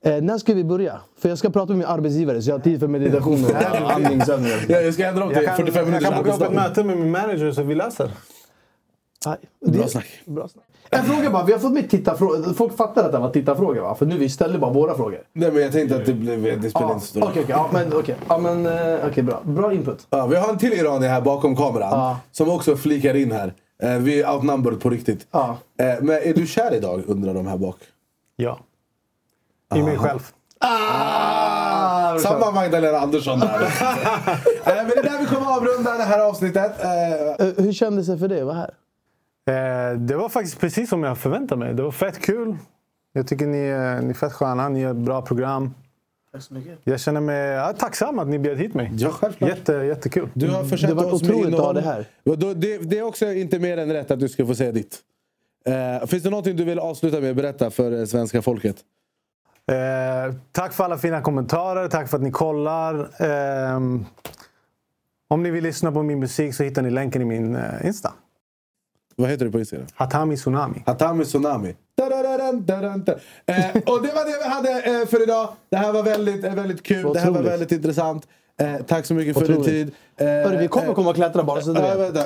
Eh, när ska vi börja? För jag ska prata med min arbetsgivare så jag har tid för meditation och <laughs> andningsövningar. Ja, jag ska ändra dem till Jag kan, 45 jag minuter. kan boka upp ett möte med min manager så vi löser. Nej, Bra snack. Bra snack. En fråga bara, vi har fått med tittarfrågor. Folk fattar att det var tittarfrågor va? För nu vi ställer bara våra frågor. Nej, men jag tänkte att det, blev, det spelar Ja, inte så stor Okej, okej. Ja, men okej. Ja, men eh, okej, bra. Bra input. Ja, vi har en till iranier här bakom kameran. Ja. Som också flikar in här. Eh, vi är outnumbered på riktigt. Ja. Eh, men är du kär idag undrar de här bak. Ja. I mig själv. Ah, Samma Magdalena Andersson där. <laughs> eh, men det är där vi kommer avrunda det här avsnittet. Eh, Eh, hur kändes det för dig att vara här? Eh, det var faktiskt precis som jag förväntade mig. Det var fett kul. Jag tycker ni är, ni är fett sköna. Ni gör ett bra program. Tack så mycket. Jag känner mig ja, tacksam att ni bjöd hit mig. Ja, självklart. Jätte, jättekul. Du har försett Det varit oss med otroligt att ha innehåll. det här. Det, det är också inte mer än rätt att du ska få säga ditt. Eh, finns det någonting du vill avsluta med att berätta för svenska folket? Eh, tack för alla fina kommentarer. Tack för att ni kollar. Ehm, om ni vill lyssna på min musik så hittar ni länken i min eh, Insta. Vad heter du på Instagram? Hatami Tsunami. Hatami Tsunami. Da-da-da-dan, da-dan, da. Eh, och det var det vi hade eh, för idag. Det här var väldigt, eh, väldigt kul. Det här var väldigt intressant. Eh, tack så mycket för din Otroligt. tid. Eh, Hörru, vi kommer komma och klättra bara så du Ja, vet. vänta.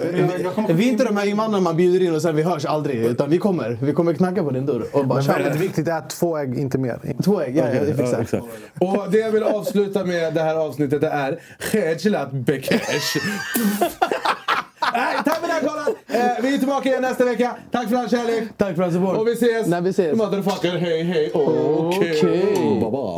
Vi, vi är inte de här invandrarna man bjuder in och sen vi hörs aldrig. Utan vi kommer. Vi kommer knacka på din dörr och bara Men väldigt viktigt är två ägg, inte mer. Två ägg, ja, ja, Okej, exakt. ja, exakt. Och det jag vill avsluta med det här avsnittet det är Khejlat Bekesh. <laughs> Nej, tack för den här kollen! Eh, vi är tillbaka igen nästa vecka. Tack för all kärlek. Tack för all support. Och vi ses. När vi ses. Motherfucker, hej hej. Okej. Okej. Baba.